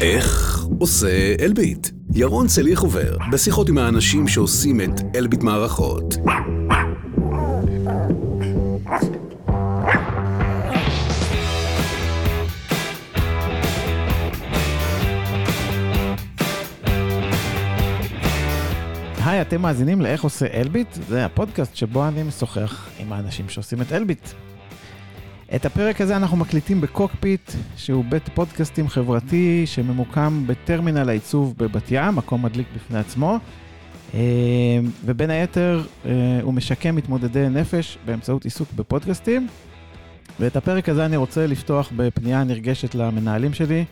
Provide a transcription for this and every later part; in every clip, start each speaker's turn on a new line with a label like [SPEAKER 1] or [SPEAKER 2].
[SPEAKER 1] איך עושה אלביט? ירון צליח עובר בשיחות עם האנשים שעושים את אלביט מערכות.
[SPEAKER 2] היי, אתם מאזינים לאיך עושה אלביט? זה הפודקאסט שבו אני משוחח עם האנשים שעושים את אלביט. את הפרק הזה אנחנו מקליטים בקוקפיט, שהוא בית פודקאסטים חברתי שממוקם בטרמינל העיצוב בבת ים, מקום מדליק בפני עצמו. אה, ובין היתר, אה, הוא משקם מתמודדי נפש באמצעות עיסוק בפודקאסטים. ואת הפרק הזה אני רוצה לפתוח בפנייה נרגשת למנהלים שלי.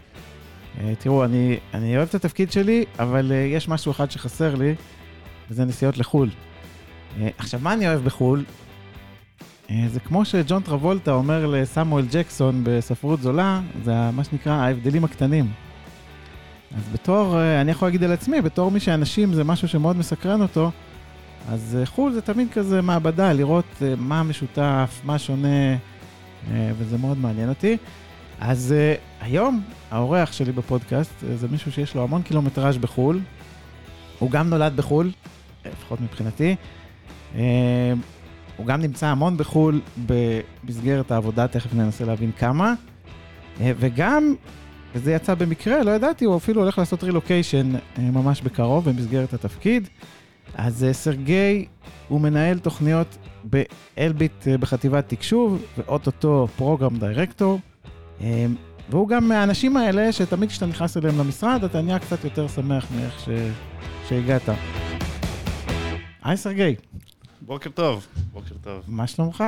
[SPEAKER 2] אה, תראו, אני, אני אוהב את התפקיד שלי, אבל יש משהו אחד שחסר לי, וזה נסיעות לחו"ל. עכשיו, מה אני אוהב בחו"ל? אה, זה כמו שג'ון טרבולטה אומר לסמואל ג'קסון בספרות זולה, זה מה שנקרא ההבדלים הקטנים. אז בתור, אה, אני יכול להגיד על עצמי, בתור מי שאנשים זה משהו שמאוד מסקרן אותו, אז אה, חו"ל זה תמיד כזה מעבדה, לראות מה משותף, מה שונה, וזה מאוד מעניין אותי. אז היום האורח שלי בפודקאסט זה מישהו שיש לו המון קילומטראז' בחו"ל. הוא גם נולד בחו"ל, לפחות מבחינתי. הוא גם נמצא המון בחו"ל במסגרת העבודה, תכף ננסה להבין כמה. אה, וגם, וזה יצא במקרה, לא ידעתי, הוא אפילו הולך לעשות רילוקיישן אה, ממש בקרוב במסגרת התפקיד. אז אה, סרגי הוא מנהל תוכניות באלביט בחטיבת תקשוב, ואו-טו-טו program director. והוא גם מהאנשים האלה שתמיד כשאתה נכנס אליהם למשרד, אתה נהיה קצת יותר שמח מאיך ש... שהגעת. היי סרגי.
[SPEAKER 3] בוקר טוב, בוקר טוב.
[SPEAKER 2] מה שלומך?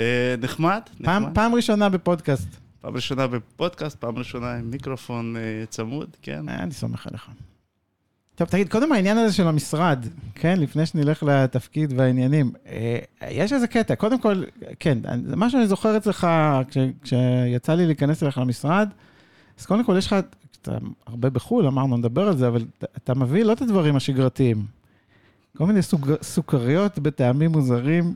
[SPEAKER 3] אה, נחמד,
[SPEAKER 2] נחמד. פעם ראשונה בפודקאסט.
[SPEAKER 3] פעם ראשונה בפודקאסט, פעם ראשונה עם מיקרופון אה, צמוד, כן.
[SPEAKER 2] אה, אני סומך עליך. טוב, תגיד, קודם העניין הזה של המשרד, כן, לפני שנלך לתפקיד והעניינים, יש איזה קטע, קודם כל, כן, מה שאני זוכר אצלך, כש, כשיצא לי להיכנס אליך למשרד, אז קודם כל יש לך, אתה הרבה בחו"ל, אמרנו, נדבר על זה, אבל אתה מביא לא את הדברים השגרתיים. כל מיני סוג, סוכריות בטעמים מוזרים.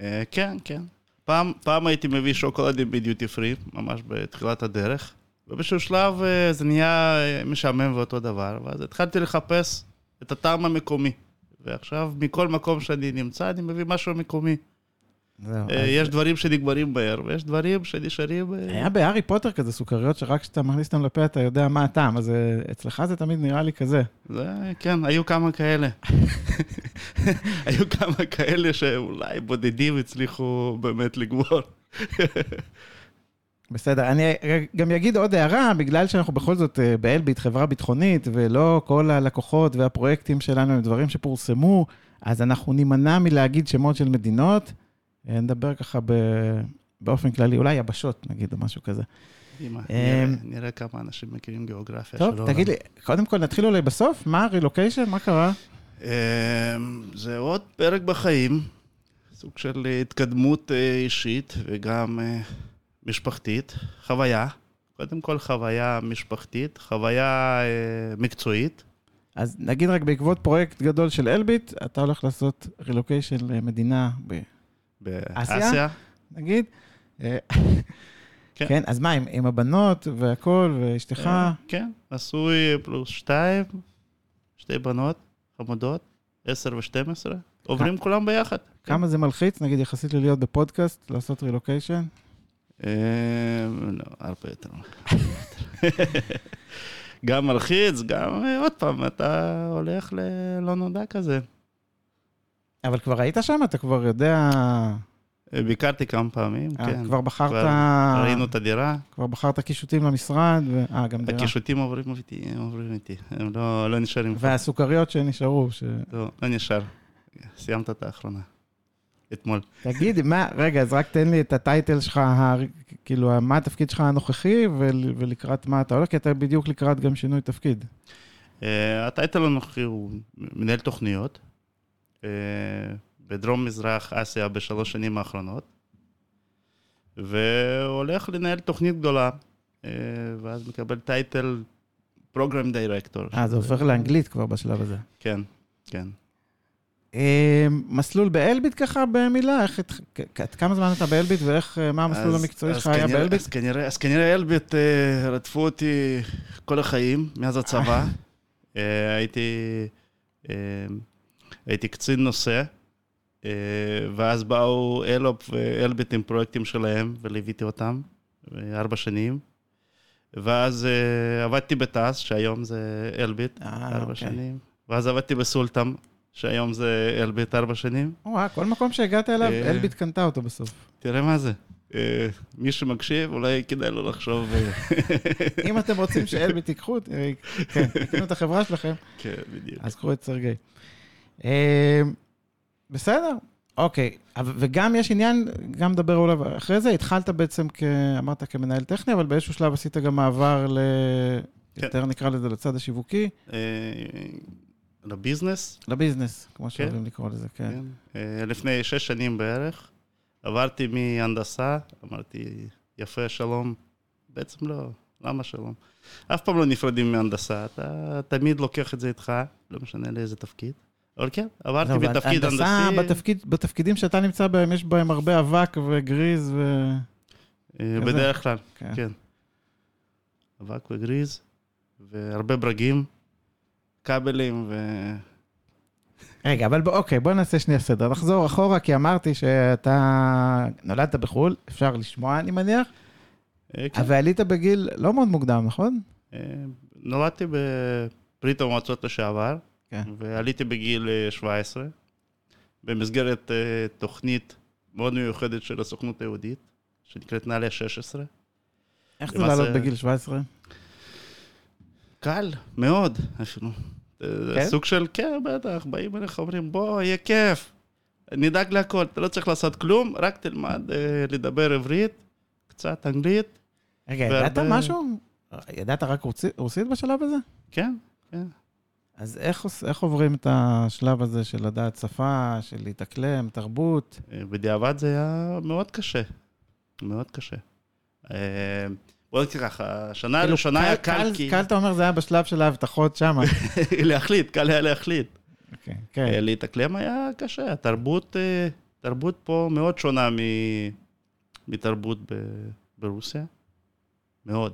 [SPEAKER 3] אה, כן, כן. פעם, פעם הייתי מביא שוקולדים בדיוטי פרי, ממש בתחילת הדרך, ובאיזשהו שלב אה, זה נהיה אה, משעמם ואותו דבר, ואז התחלתי לחפש את הטעם המקומי. ועכשיו, מכל מקום שאני נמצא, אני מביא משהו מקומי. זהו, אה, יש דברים שנגמרים מהר, ויש דברים שנשארים...
[SPEAKER 2] אה, היה בהארי פוטר כזה סוכריות שרק כשאתה מכניס אותם לפה אתה יודע מה הטעם, אז אה, אצלך זה תמיד נראה לי כזה.
[SPEAKER 3] זה, כן, היו כמה כאלה. היו כמה כאלה שאולי בודדים הצליחו באמת לגמור.
[SPEAKER 2] בסדר, אני גם אגיד עוד הערה, בגלל שאנחנו בכל זאת באלביט, חברה ביטחונית, ולא כל הלקוחות והפרויקטים שלנו הם דברים שפורסמו, אז אנחנו נימנע מלהגיד שמות של מדינות. אה, נדבר ככה באופן כללי, אולי יבשות נגיד, או משהו כזה.
[SPEAKER 3] אה, נראה כמה אנשים מכירים גיאוגרפיה
[SPEAKER 2] שלו. טוב, תגיד לי, קודם כל נתחיל אולי בסוף, מה הרילוקיישן, מה קרה?
[SPEAKER 3] אה, זה עוד פרק בחיים, סוג של התקדמות אישית וגם משפחתית, חוויה. קודם כל חוויה משפחתית, חוויה מקצועית.
[SPEAKER 2] אז נגיד רק בעקבות פרויקט גדול של אלביט, אתה הולך לעשות רילוקיישן למדינה באסיה, נגיד. אה, כן. כן, אז מה, עם, עם הבנות והכול, ואשתך? אה,
[SPEAKER 3] כן, נשוי פלוס שתיים, שתי בנות חמודות, עשר ושתים עשרה, עוברים כולם ביחד.
[SPEAKER 2] כמה זה מלחיץ, נגיד, יחסית ללהיות בפודקאסט, לעשות רילוקיישן?
[SPEAKER 3] אה, לא, הרבה יותר. גם מלחיץ, גם, עוד פעם, אתה הולך ללא נודע כזה.
[SPEAKER 2] אבל כבר היית שם? אתה כבר יודע...
[SPEAKER 3] ביקרתי כמה פעמים, 아, אה, כן.
[SPEAKER 2] כבר בחרת... כבר
[SPEAKER 3] ראינו את הדירה.
[SPEAKER 2] כבר בחרת קישוטים למשרד, ו... אה, גם דירה.
[SPEAKER 3] הקישוטים עוברים איתי, עוברים איתי, הם לא, לא נשארים.
[SPEAKER 2] והסוכריות שנשארו, ש...
[SPEAKER 3] לא, לא נשאר. סיימת את האחרונה. אתמול.
[SPEAKER 2] תגיד, מה, רגע, אז רק תן לי את הטייטל שלך, כאילו, מה התפקיד שלך הנוכחי ולקראת מה אתה הולך, כי אתה בדיוק לקראת גם שינוי תפקיד.
[SPEAKER 3] אה, הטייטל הנוכחי הוא מנהל תוכניות. אה, בדרום-מזרח אסיה בשלוש שנים האחרונות, והולך לנהל תוכנית גדולה, אה, ואז מקבל טייטל פרוגרם דירקטור.
[SPEAKER 2] אה, זה הופך לאנגלית כבר בשלב הזה.
[SPEAKER 3] כן, כן.
[SPEAKER 2] אה, מסלול באלביט ככה במילה? איך, כ- כמה זמן אתה באלביט ואיך, מה המסלול
[SPEAKER 3] אז-
[SPEAKER 2] המקצועי שלך היה באלביט?
[SPEAKER 3] אז כנראה, אז כנראה אלביט אה, רדפו אותי כל החיים, מאז הצבא. אה, הייתי, אה, הייתי קצין נושא, אה, ואז באו אלופ ואלביט עם פרויקטים שלהם, וליוויתי אותם אה, ארבע שנים. ואז אה, עבדתי בתעש, שהיום זה אלביט, ארבע
[SPEAKER 2] אוקיי.
[SPEAKER 3] שנים. ואז עבדתי בסולטם, שהיום זה אלביט ארבע שנים.
[SPEAKER 2] וואו, כל מקום שהגעת אליו. אלביט קנתה אותו בסוף.
[SPEAKER 3] תראה מה זה. מי שמקשיב, אולי כדאי לו לחשוב...
[SPEAKER 2] אם אתם רוצים שאלביט ייקחו, כן, יקנו את החברה שלכם,
[SPEAKER 3] כן, בדיוק.
[SPEAKER 2] אז קחו את סרגי. אה, בסדר, אוקיי. וגם יש עניין, גם נדבר עליו אחרי זה, התחלת בעצם, כ- אמרת כמנהל טכני, אבל באיזשהו שלב עשית גם מעבר ל...
[SPEAKER 3] כן.
[SPEAKER 2] יותר נקרא לזה לצד השיווקי,
[SPEAKER 3] אה, לביזנס,
[SPEAKER 2] לביזנס, כמו שאוהבים לקרוא לזה, כן.
[SPEAKER 3] כן. אה, לפני שש שנים בערך, עברתי מהנדסה, אמרתי, יפה, שלום. בעצם לא, למה שלום? אף פעם לא נפרדים מהנדסה, אתה תמיד לוקח את זה איתך, לא משנה לאיזה תפקיד. אבל כן, עברתי בתפקיד
[SPEAKER 2] הנדסה,
[SPEAKER 3] הנדסי,
[SPEAKER 2] בתפקיד, בתפקידים שאתה נמצא בהם, יש בהם הרבה אבק וגריז ו...
[SPEAKER 3] אה. בדרך כלל,
[SPEAKER 2] כן.
[SPEAKER 3] כן. אבק וגריז, והרבה ברגים, כבלים ו...
[SPEAKER 2] רגע, אבל אוקיי, בוא נעשה שנייה סדר. נחזור אחורה, כי אמרתי שאתה נולדת בחו"ל, אפשר לשמוע, אני מניח,
[SPEAKER 3] אה, כן.
[SPEAKER 2] אבל עלית בגיל לא מאוד מוקדם, נכון?
[SPEAKER 3] אה, נולדתי בברית המועצות לשעבר,
[SPEAKER 2] כן.
[SPEAKER 3] ועליתי בגיל אה, 17, במסגרת אה, תוכנית מאוד מיוחדת של הסוכנות היהודית, שנקראת נעל"ה 16.
[SPEAKER 2] איך זה לעלות בגיל 17?
[SPEAKER 3] קל, מאוד אפילו. אה,
[SPEAKER 2] כן?
[SPEAKER 3] סוג של, כן, בטח, באים אליך, אומרים, בוא, יהיה כיף. נדאג להכל, אתה לא צריך לעשות כלום, רק תלמד אה, לדבר עברית, קצת אנגלית.
[SPEAKER 2] רגע, ידעת
[SPEAKER 3] והרבה-
[SPEAKER 2] משהו? ידעת רק רוסי- רוסית בשלב הזה?
[SPEAKER 3] כן, כן.
[SPEAKER 2] אז איך, איך עוברים את השלב הזה של לדעת שפה, של להתאקלם, תרבות?
[SPEAKER 3] אה, בדיעבד זה היה מאוד קשה, מאוד קשה. אה, בוא נגיד ככה, השנה
[SPEAKER 2] כאילו,
[SPEAKER 3] הראשונה היה
[SPEAKER 2] קל,
[SPEAKER 3] כי...
[SPEAKER 2] קל, אתה אומר, זה היה בשלב של ההבטחות שם.
[SPEAKER 3] להחליט, קל היה להחליט.
[SPEAKER 2] אוקיי,
[SPEAKER 3] אה,
[SPEAKER 2] כן.
[SPEAKER 3] להתאקלם היה קשה, התרבות אה, תרבות פה מאוד שונה מ- מתרבות ב- ברוסיה, מאוד.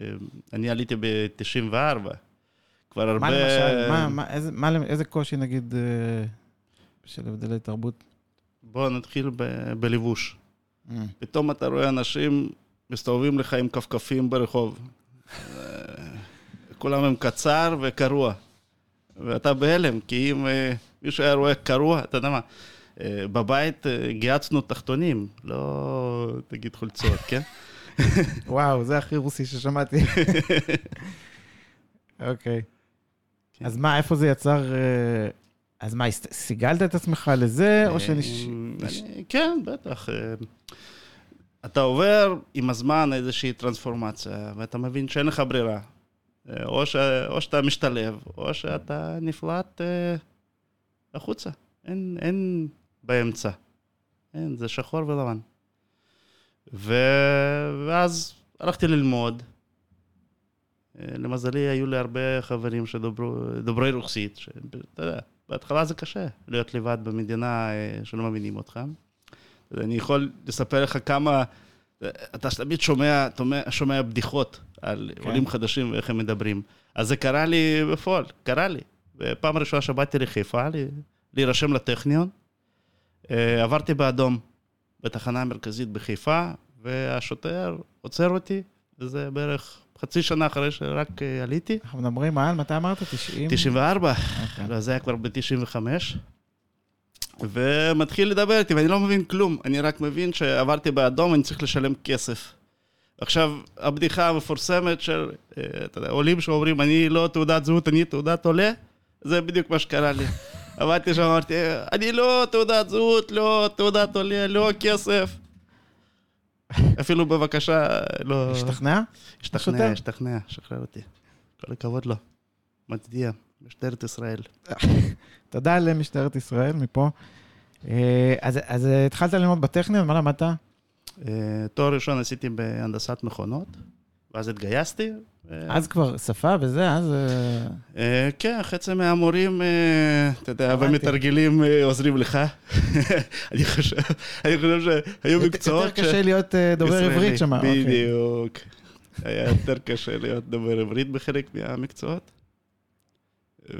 [SPEAKER 3] אה, אני עליתי ב-94, כבר הרבה...
[SPEAKER 2] מה למשל, מה, מה, איזה, מה, איזה קושי נגיד אה, של הבדלי תרבות?
[SPEAKER 3] בואו נתחיל ב- בלבוש.
[SPEAKER 2] Mm.
[SPEAKER 3] פתאום אתה רואה אנשים מסתובבים לך עם כפכפים ברחוב. אה, כולם הם קצר וקרוע. ואתה בהלם, כי אם אה, מישהו היה רואה קרוע, אתה יודע מה, בבית גיהצנו תחתונים, לא תגיד חולצות, כן?
[SPEAKER 2] וואו, זה הכי רוסי ששמעתי. אוקיי.
[SPEAKER 3] כן.
[SPEAKER 2] אז מה, איפה זה יצר... אה, אז מה, סיגלת את עצמך לזה, או שנש...
[SPEAKER 3] אה,
[SPEAKER 2] נש-
[SPEAKER 3] אני- כן, בטח. אה, אתה עובר עם הזמן איזושהי טרנספורמציה, ואתה מבין שאין לך ברירה. אה, או, ש... או שאתה משתלב, או שאתה נפלט אה, החוצה. אין, אין באמצע. אין, זה שחור ולבן. ו... ואז הלכתי ללמוד. למזלי, היו לי הרבה חברים שדוברי רוסית, שאתה יודע, בהתחלה זה קשה להיות לבד במדינה אה, שלא מבינים אותך. אני יכול לספר לך כמה, אתה תמיד שומע, שומע, בדיחות על
[SPEAKER 2] כן.
[SPEAKER 3] עולים חדשים ואיך הם מדברים. אז זה קרה לי בפועל, קרה לי. בפעם הראשונה שבאתי לחיפה, לי- להירשם לטכניון, אה, עברתי באדום בתחנה המרכזית בחיפה, והשוטר עוצר אותי, וזה בערך חצי שנה אחרי שרק אה, עליתי.
[SPEAKER 2] אנחנו מדברים על, מתי אמרת? 90?
[SPEAKER 3] 94,
[SPEAKER 2] אוקיי.
[SPEAKER 3] לא, זה היה כבר ב-95, ומתחיל לדבר איתי, ואני לא מבין כלום, אני רק מבין שעברתי באדום, אני צריך לשלם כסף. עכשיו, הבדיחה המפורסמת של, אה, אתה יודע, עולים שאומרים, אני לא תעודת זהות, אני תעודת עולה, זה בדיוק מה שקרה לי. עבדתי שם, אמרתי, אני לא תעודת זהות, לא תעודת עולה, לא כסף. אפילו בבקשה, לא...
[SPEAKER 2] השתכנע?
[SPEAKER 3] השתכנע? השתכנע, שחרר אותי. כל הכבוד לו. מצדיע, משטרת ישראל.
[SPEAKER 2] תודה למשטרת ישראל מפה. אה, אז, אז התחלת ללמוד בטכניון, מה למדת?
[SPEAKER 3] אה, תואר ראשון עשיתי בהנדסת מכונות, ואז התגייסתי.
[SPEAKER 2] אז כבר שפה וזה, אז... אה,
[SPEAKER 3] אה, כן, חצי מהמורים, אה, אתה יודע. ומתרגלים אה, עוזרים לך. אני חושב שהיו מקצועות...
[SPEAKER 2] יותר קשה להיות אה, דובר. עברית שם. אוקיי.
[SPEAKER 3] בדיוק. היה יותר קשה להיות דובר עברית בחלק מהמקצועות.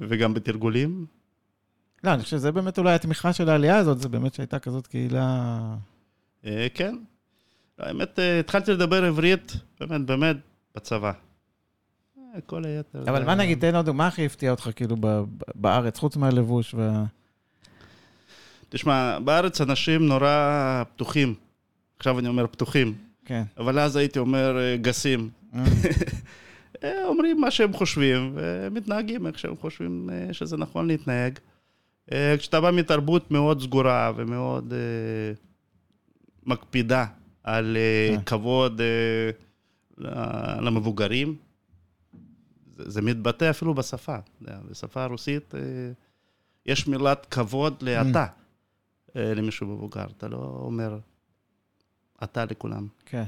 [SPEAKER 3] וגם בתרגולים.
[SPEAKER 2] לא, אני חושב שזה באמת אולי התמיכה של העלייה הזאת, זה באמת שהייתה כזאת קהילה...
[SPEAKER 3] אה, כן. האמת, אה, התחלתי לדבר עברית, באמת, באמת, בצבא. כל היתר...
[SPEAKER 2] אבל מה נגיד, תן עוד, מה הכי הפתיע אותך כאילו ב- ב- בארץ, חוץ מהלבוש וה...
[SPEAKER 3] תשמע, בארץ אנשים נורא פתוחים. עכשיו אני אומר פתוחים,
[SPEAKER 2] כן.
[SPEAKER 3] אבל אז הייתי אומר אה, גסים.
[SPEAKER 2] אה,
[SPEAKER 3] אה, אומרים מה שהם חושבים, ומתנהגים איך שהם חושבים שזה נכון להתנהג. כשאתה בא מתרבות מאוד סגורה ומאוד מקפידה על
[SPEAKER 2] כן.
[SPEAKER 3] כבוד ל- למבוגרים, זה, מתבטא אפילו בשפה. בשפה הרוסית אה, יש מילת כבוד לאתה אה, למישהו מבוגר. אתה לא אומר אתה לכולם.
[SPEAKER 2] כן.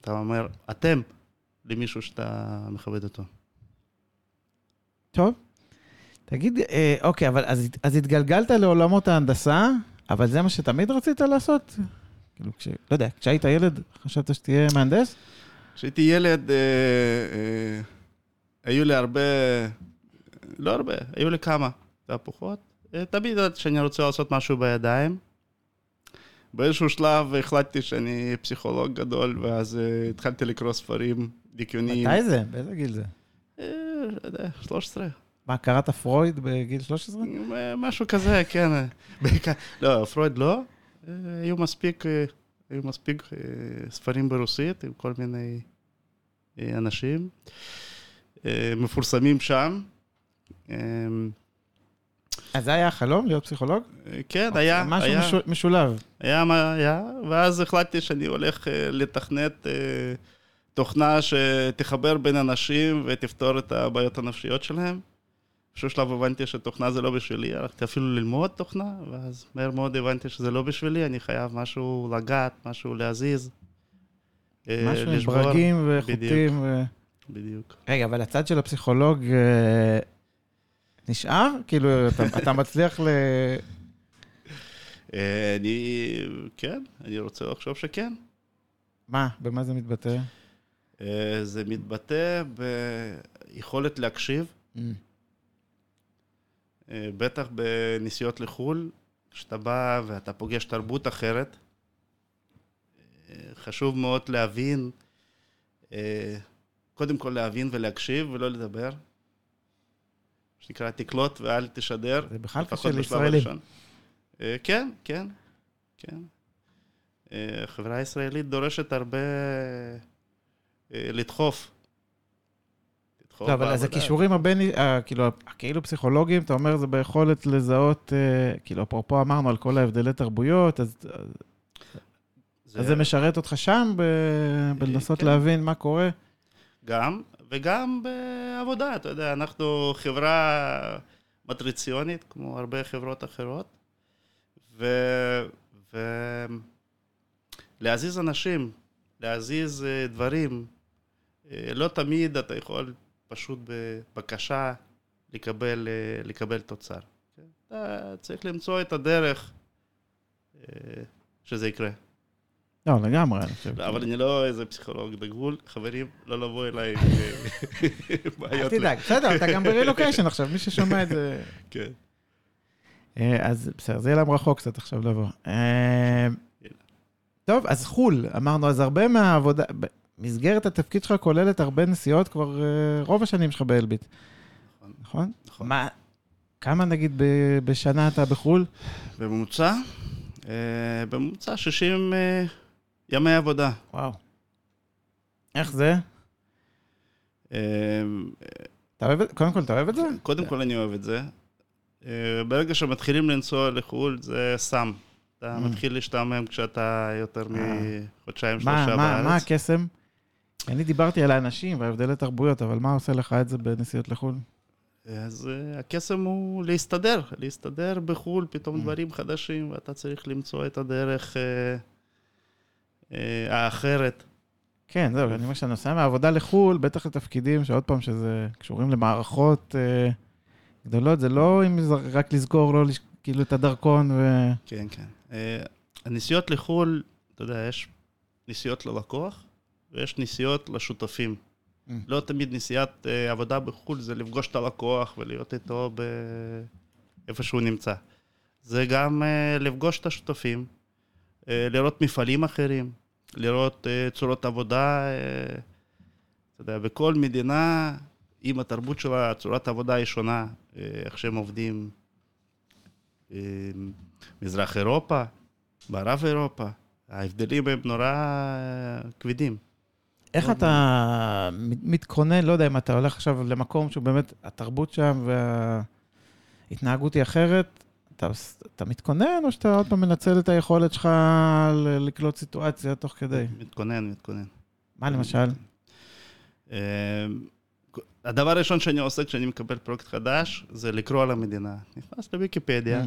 [SPEAKER 3] אתה אומר אתם למישהו שאתה מכבד אותו.
[SPEAKER 2] טוב. תגיד, אה, אוקיי, אבל אז, אז התגלגלת לעולמות ההנדסה, אבל זה מה שתמיד רצית לעשות? כאילו, כש... לא יודע, כשהיית ילד, חשבת שתהיה מהנדס?
[SPEAKER 3] כשהייתי ילד, אה, אה, היו לי הרבה, לא הרבה, היו לי כמה תהפוכות. אה, תמיד ידעתי שאני רוצה לעשות משהו בידיים. באיזשהו שלב החלטתי שאני פסיכולוג גדול, ואז אה, התחלתי לקרוא ספרים דיכאוניים.
[SPEAKER 2] מתי זה? באיזה גיל זה?
[SPEAKER 3] אה, לא יודע, 13.
[SPEAKER 2] מה, קראת פרויד בגיל 13?
[SPEAKER 3] אה, משהו כזה, כן. לא, פרויד לא. היו מספיק, היו מספיק ספרים ברוסית עם כל מיני אנשים מפורסמים שם. אה,
[SPEAKER 2] אז זה היה החלום, להיות פסיכולוג?
[SPEAKER 3] כן, היה,
[SPEAKER 2] משהו
[SPEAKER 3] היה,
[SPEAKER 2] משול- משולב.
[SPEAKER 3] היה מה היה, ואז החלטתי שאני הולך אה, לתכנת אה, תוכנה שתחבר בין אנשים ותפתור את הבעיות הנפשיות שלהם. באיזשהו שלב הבנתי שתוכנה זה לא בשבילי, הלכתי אפילו ללמוד תוכנה, ואז מהר מאוד הבנתי שזה לא בשבילי, אני חייב משהו לגעת, משהו להזיז. אה,
[SPEAKER 2] משהו עם. ברגים וחוטים. ו...
[SPEAKER 3] בדיוק.
[SPEAKER 2] רגע, אבל הצד של הפסיכולוג אה, נשאר? כאילו, אתה, אתה מצליח ל...
[SPEAKER 3] אה, אני, כן, אני רוצה לחשוב שכן.
[SPEAKER 2] מה? במה זה מתבטא?
[SPEAKER 3] אה, זה מתבטא ביכולת להקשיב. אה, בטח בנסיעות לחו"ל, כשאתה בא ואתה פוגש תרבות אחרת, חשוב מאוד להבין, קודם כל להבין ולהקשיב ולא לדבר. שנקרא, תקלוט ואל תשדר.
[SPEAKER 2] זה בכלל קשה לישראלים.
[SPEAKER 3] אה, כן, כן, כן. אה, החברה הישראלית דורשת הרבה אה, לדחוף. לדחוף
[SPEAKER 2] לא, אבל אז. הכישורים הבין... כאילו, הכאילו פסיכולוגיים, אתה אומר, זה ביכולת לזהות, כאילו, אפרופו אמרנו על כל ההבדלי תרבויות, אז אז זה משרת אותך שם, בלנסות
[SPEAKER 3] כן.
[SPEAKER 2] להבין מה קורה?
[SPEAKER 3] גם, וגם בעבודה, אתה יודע, אנחנו חברה מטריציונית, כמו הרבה חברות אחרות, ו... ו... להזיז אנשים, להזיז אה, דברים, אה, לא תמיד אתה יכול פשוט בבקשה לקבל, אה, לקבל תוצר. כן? אתה צריך למצוא את הדרך שזה יקרה.
[SPEAKER 2] לא, לגמרי, אני חושב.
[SPEAKER 3] אבל אני לא איזה פסיכולוג בגבול, חברים, לא לבוא אליי עם אה,
[SPEAKER 2] אל
[SPEAKER 3] בעיות.
[SPEAKER 2] תדאג, בסדר, אתה גם ברילוקיישן עכשיו, מי ששומע את זה...
[SPEAKER 3] כן.
[SPEAKER 2] אה, אז בסדר, זה יהיה להם רחוק קצת עכשיו לבוא. אה, טוב, אז חו"ל, אמרנו, אז הרבה מהעבודה, מסגרת התפקיד שלך כוללת הרבה נסיעות כבר רוב השנים שלך באלביט,
[SPEAKER 3] נכון.
[SPEAKER 2] נכון?
[SPEAKER 3] נכון.
[SPEAKER 2] מה, כמה נגיד בשנה אתה בחו"ל?
[SPEAKER 3] בממוצע, בממוצע 60 אה, ימי עבודה.
[SPEAKER 2] וואו. איך זה?
[SPEAKER 3] אה,
[SPEAKER 2] אתה אוהב את קודם כל, אתה אוהב את זה?
[SPEAKER 3] קודם כל אני אוהב את זה. אה, ברגע שמתחילים לנסוע לחו"ל, זה סם. אתה
[SPEAKER 2] Mm.
[SPEAKER 3] מתחיל להשתעמם כשאתה יותר מחודשיים,
[SPEAKER 2] מה,
[SPEAKER 3] שלושה
[SPEAKER 2] מה, מה
[SPEAKER 3] בארץ.
[SPEAKER 2] הקסם? אני דיברתי על האנשים וההבדלי תרבויות, אבל מה עושה לך את זה בנסיעות לחו"ל?
[SPEAKER 3] אז אה, הקסם הוא להסתדר, להסתדר בחו"ל,
[SPEAKER 2] Mm.
[SPEAKER 3] פתאום דברים חדשים, ואתה צריך למצוא את הדרך אה, אה, האחרת
[SPEAKER 2] כן, זהו, אני אומר שאני נוסע מהעבודה לחו"ל, בטח לתפקידים שעוד פעם, שזה קשורים למערכות אה, גדולות, זה לא אם זה רק לסגור, לא לש- כאילו את הדרכון ו...
[SPEAKER 3] כן, כן. אה, הנסיעות לחו"ל, אתה יודע, יש נסיעות ללקוח ויש נסיעות לשותפים.
[SPEAKER 2] Mm.
[SPEAKER 3] לא תמיד נסיעת אה, עבודה בחו"ל זה לפגוש את הלקוח ולהיות איתו ב... איפה שהוא נמצא. זה גם אה, לפגוש את השותפים, אה, לראות מפעלים אחרים, לראות אה, צורות עבודה. אה, אתה יודע, בכל מדינה, אם התרבות שלה, צורת העבודה היא שונה, אה, איך שהם עובדים. אה, מזרח אירופה, מערב אירופה, ההבדלים הם נורא אה, כבדים.
[SPEAKER 2] איך אתה מת- מתכונן, לא יודע אם אתה הולך עכשיו למקום שהוא באמת, התרבות שם וההתנהגות היא אחרת, אתה, אתה מתכונן או שאתה עוד פעם מנצל את היכולת שלך לקלוט סיטואציה תוך כדי?
[SPEAKER 3] מתכונן, מתכונן.
[SPEAKER 2] מה למשל?
[SPEAKER 3] אה, הדבר הראשון שאני עושה כשאני מקבל פרויקט חדש, זה לקרוא על המדינה. נכנס לוויקיפדיה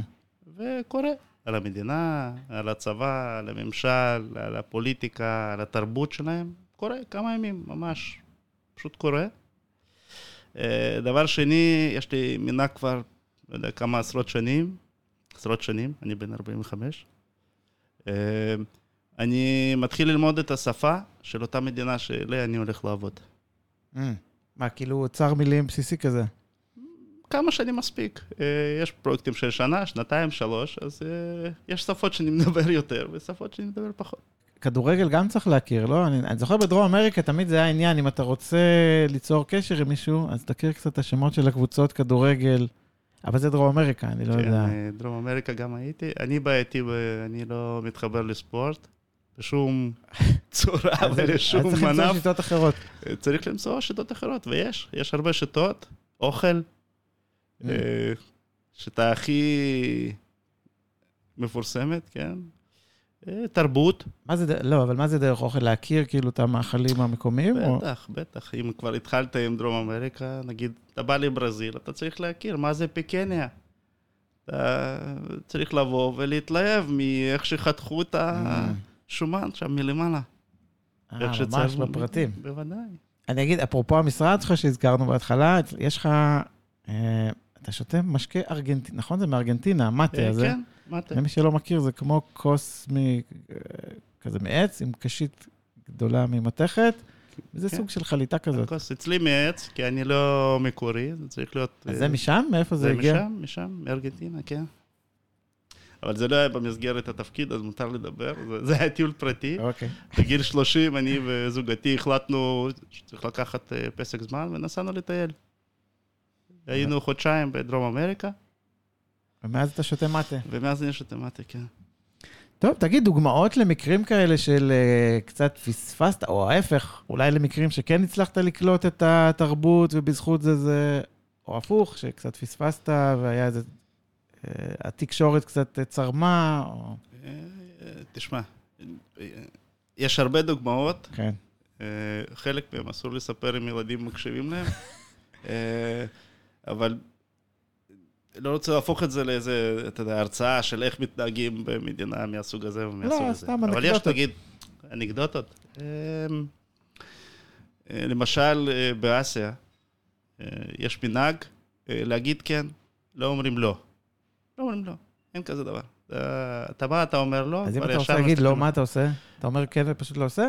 [SPEAKER 3] וקורא על המדינה, על הצבא, על הממשל, על הפוליטיקה, על התרבות שלהם. קורא כמה ימים, ממש. פשוט קורא. אה, דבר שני, יש לי מנהג כבר, לא יודע, כמה עשרות שנים, עשרות שנים, אני בן 45. אה, אני מתחיל ללמוד את השפה של אותה מדינה שאליה אני הולך לעבוד.
[SPEAKER 2] Mm. מה, כאילו אוצר מילים בסיסי כזה?
[SPEAKER 3] כמה שנים מספיק. אה, יש פרויקטים של שנה, שנתיים, שלוש, אז אה, יש שפות שאני מדבר יותר ושפות שאני מדבר פחות.
[SPEAKER 2] כדורגל גם צריך להכיר, לא? אני, אני זוכר בדרום אמריקה תמיד זה היה עניין, אם אתה רוצה ליצור קשר עם מישהו, אז תכיר קצת את השמות של הקבוצות כדורגל. אבל זה דרום אמריקה, אני לא
[SPEAKER 3] כן,
[SPEAKER 2] יודע.
[SPEAKER 3] אה, דרום אמריקה גם הייתי. אני בעייתי, אני לא מתחבר לספורט בשום צורה ולשום
[SPEAKER 2] צריך למצוא
[SPEAKER 3] מנף.
[SPEAKER 2] שיטות אחרות.
[SPEAKER 3] צריך למצוא שיטות אחרות, ויש, יש הרבה שיטות. אוכל,
[SPEAKER 2] Mm.
[SPEAKER 3] אה, שיטה הכי מפורסמת, כן? אה, תרבות,
[SPEAKER 2] מה זה, לא, אבל מה זה דרך אוכל? להכיר כאילו את המאכלים המקומיים? או...
[SPEAKER 3] בטח, בטח. אם כבר התחלת עם דרום אמריקה, נגיד, אתה בא לברזיל, אתה צריך להכיר מה זה פיקניה. אתה צריך לבוא ולהתלהב מאיך שחתכו את השומן שם מלמעלה.
[SPEAKER 2] אה, ממש
[SPEAKER 3] שצריך-
[SPEAKER 2] בפרטים.
[SPEAKER 3] בוודאי.
[SPEAKER 2] אני אגיד, אפרופו המשרד שלך שהזכרנו בהתחלה, יש לך, אה, אתה שותה משקה ארגנטינה, נכון? זה מארגנטינה, המטה
[SPEAKER 3] אה,
[SPEAKER 2] הזה.
[SPEAKER 3] כן, מה אתה?
[SPEAKER 2] למי שלא מכיר, זה כמו כוס מ... כזה מעץ, עם קשית גדולה ממתכת, וזה
[SPEAKER 3] כן.
[SPEAKER 2] סוג של חליטה כזאת.
[SPEAKER 3] הכוס אצלי מעץ, כי אני לא מקורי, זה צריך להיות...
[SPEAKER 2] אז
[SPEAKER 3] אה,
[SPEAKER 2] זה משם? מאיפה זה
[SPEAKER 3] זה
[SPEAKER 2] הגיע?
[SPEAKER 3] משם, משם, מארגנטינה, כן. אבל זה לא היה במסגרת התפקיד, אז מותר לדבר. זה- זה היה טיול פרטי.
[SPEAKER 2] אוקיי.
[SPEAKER 3] בגיל 30 אני וזוגתי החלטנו שצריך לקחת אה, פסק זמן ונסענו לטייל. היינו חודשיים בדרום אמריקה,
[SPEAKER 2] ומאז אתה שותה מטה.
[SPEAKER 3] ומאז אני שותה מטה, כן.
[SPEAKER 2] טוב, תגיד, דוגמאות למקרים כאלה של uh, קצת פספסת, או ההפך, אולי למקרים שכן הצלחת לקלוט את התרבות ובזכות זה זה, או הפוך, שקצת פספסת והיה איזה... Uh, התקשורת קצת צרמה, או...
[SPEAKER 3] אה, תשמע, יש הרבה דוגמאות,
[SPEAKER 2] כן.
[SPEAKER 3] חלק מהם אסור לספר אם ילדים מקשיבים להם, אבל לא רוצה להפוך את זה לאיזה, אתה יודע, הרצאה של איך מתנהגים במדינה מהסוג הזה ומהסוג
[SPEAKER 2] לא,
[SPEAKER 3] הזה.
[SPEAKER 2] סתם
[SPEAKER 3] אבל יש,
[SPEAKER 2] אנקדוטות.
[SPEAKER 3] נגיד, אנקדוטות. אה, אה, למשל, אה, באסיה, אה, יש מנהג להגיד כן, לא אומרים לא. לא אומרים לא, אין כזה דבר. אתה- בא, אתה אומר לא,
[SPEAKER 2] אז אם אתה רוצה להגיד לא. מה אתה עושה? אתה אומר כן ופשוט לא עושה?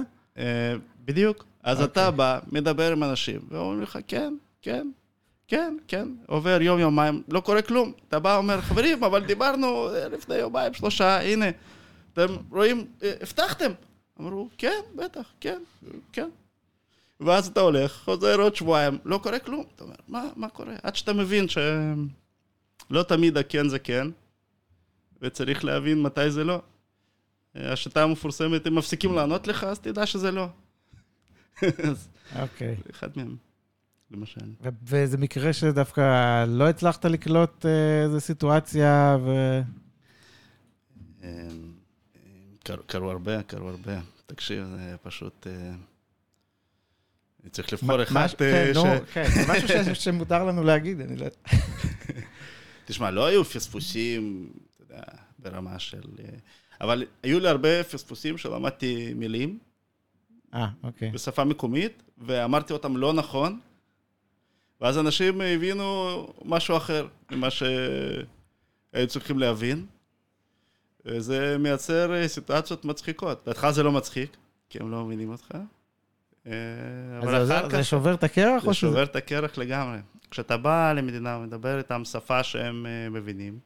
[SPEAKER 3] בדיוק. אז
[SPEAKER 2] אוקיי.
[SPEAKER 3] אתה בא, מדבר עם אנשים, ואומרים לך, כן, כן, כן, כן. עובר יום, יומיים, לא קורה כלום. אתה בא, אומר, חברים, אבל דיברנו אה, לפני יומיים, שלושה, הנה. אתם רואים, אה, הבטחתם. אמרו, כן, בטח, כן, כן. ואז אתה הולך, חוזר עוד שבועיים, לא קורה כלום. אתה אומר, מה, מה קורה? עד שאתה מבין שלא תמיד הכן זה כן, וצריך להבין מתי זה לא. אה, השיטה המפורסמת, הם מפסיקים לענות לך, אז תדע שזה לא.
[SPEAKER 2] אוקיי.
[SPEAKER 3] זה אחד מהם, למשל.
[SPEAKER 2] ו- וזה מקרה שדווקא לא הצלחת לקלוט אה, איזה סיטואציה, ו...
[SPEAKER 3] אה, קרו- קרו הרבה, קרו הרבה. תקשיב, זה פשוט... אה, אני צריך לבחור אחד אה,
[SPEAKER 2] כן,
[SPEAKER 3] ש...
[SPEAKER 2] נו, כן, זה משהו שמותר לנו להגיד, אני לא...
[SPEAKER 3] תשמע, לא היו פספוסים, אתה יודע, ברמה של... אבל היו לי הרבה פספוסים שלמדתי מילים,
[SPEAKER 2] אה, אוקיי.
[SPEAKER 3] בשפה מקומית, ואמרתי אותם לא נכון, ואז אנשים הבינו משהו אחר ממה שהיו צריכים להבין. וזה מייצר אה, סיטואציות מצחיקות. בהתחלה זה לא מצחיק, כי הם לא מבינים אותך. אה, אבל
[SPEAKER 2] זה-
[SPEAKER 3] אחר
[SPEAKER 2] זה
[SPEAKER 3] כך
[SPEAKER 2] שובר את הקרח?
[SPEAKER 3] זה
[SPEAKER 2] או שזה-
[SPEAKER 3] שובר את הקרח לגמרי. כשאתה בא למדינה ומדבר איתם שפה שהם אה, מבינים,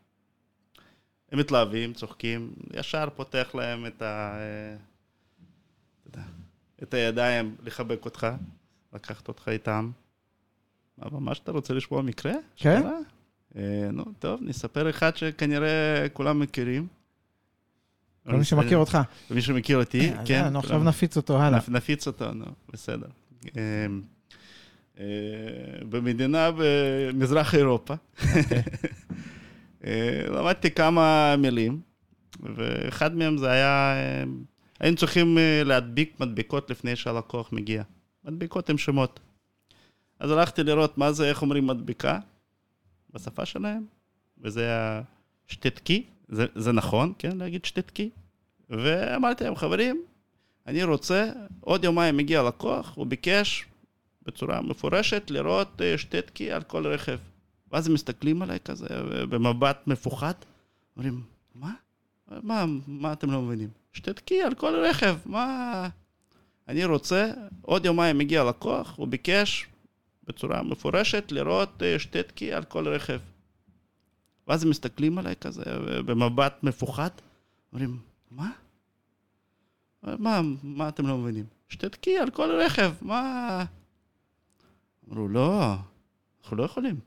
[SPEAKER 3] הם מתלהבים, צוחקים, ישר פותח להם את, ה, את הידיים לחבק אותך, לקחת אותך איתם. מה, ממש אתה רוצה לשמוע מקרה?
[SPEAKER 2] כן.
[SPEAKER 3] שקרה? אה, נו, טוב, נספר אחד שכנראה כולם מכירים.
[SPEAKER 2] כל מי שמכיר אותך.
[SPEAKER 3] מי שמכיר אותי,
[SPEAKER 2] אז
[SPEAKER 3] כן.
[SPEAKER 2] יאללה, נו,
[SPEAKER 3] כולם-
[SPEAKER 2] עכשיו נפיץ אותו הלאה.
[SPEAKER 3] נפ- נפיץ אותו, נו, בסדר. אה, אה, במדינה במזרח אירופה. אה, למדתי כמה מילים, ואחד מהם זה היה, אה, היינו צריכים אה, להדביק מדבקות לפני שהלקוח מגיע. מדבקות עם שמות. אז הלכתי לראות מה זה, איך אומרים מדבקה, בשפה שלהם, וזה השטטקי, זה, זה נכון, כן, להגיד שטטקי? ואמרתי להם, חברים, אני רוצה, עוד יומיים מגיע לקוח, הוא ביקש בצורה מפורשת לראות אה, שטטקי על כל רכב. ואז הם מסתכלים עליי כזה, במבט מפוחד, אומרים, מה? מה, מה אתם לא מבינים? שטטקי על כל רכב, מה... אני רוצה, עוד יומיים מגיע לקוח, הוא ביקש בצורה מפורשת לראות אה, שטטקי על כל רכב. ואז הם מסתכלים עליי כזה, במבט מפוחד, אומרים, מה? מה, מה אתם לא מבינים? שתתקי על כל רכב, מה... אמרו, לא, אנחנו לא יכולים.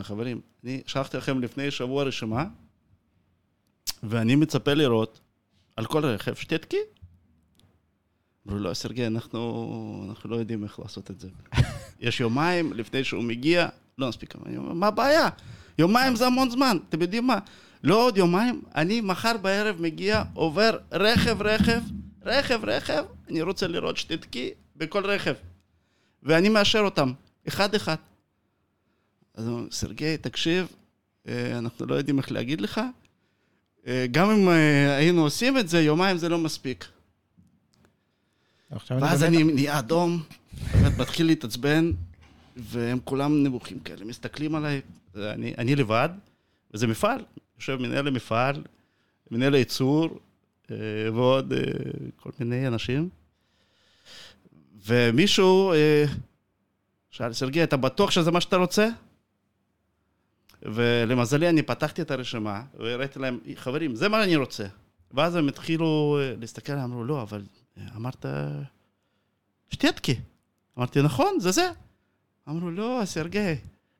[SPEAKER 3] חברים, אני שלחתי לכם לפני שבוע רשימה, ואני מצפה לראות על כל רכב שתתקי. אמרו, לא, סרגי, אנחנו, אנחנו לא יודעים איך לעשות את זה. יש יומיים לפני שהוא מגיע, לא נספיק. אני אומר, מה הבעיה? יומיים זה המון זמן, אתם יודעים מה? לא עוד יומיים, אני מחר בערב מגיע, עובר רכב, רכב, רכב, רכב, אני רוצה לראות שתתקי בכל רכב. ואני מאשר אותם, אחד-אחד. אז הוא אומר, סרגי, תקשיב, אה, אנחנו לא יודעים איך להגיד לך. אה, גם אם אה, היינו עושים את זה, יומיים זה לא מספיק. ואז אני נהיה אדום, מתחיל להתעצבן, והם כולם נמוכים כאלה, מסתכלים עליי, אני, אני לבד, וזה מפעל, יושב מנהל המפעל, מנהל הייצור, אה, ועוד אה, כל מיני אנשים. ומישהו אה, שאל, סרגי, אתה בטוח שזה מה שאתה רוצה? ולמזלי אני פתחתי את הרשימה, והראיתי להם, חברים, זה מה אני רוצה. ואז הם התחילו להסתכל, אמרו, לא, אבל אמרת שטטקי. אמרתי, נכון, זה זה. אמרו, לא, סרגי,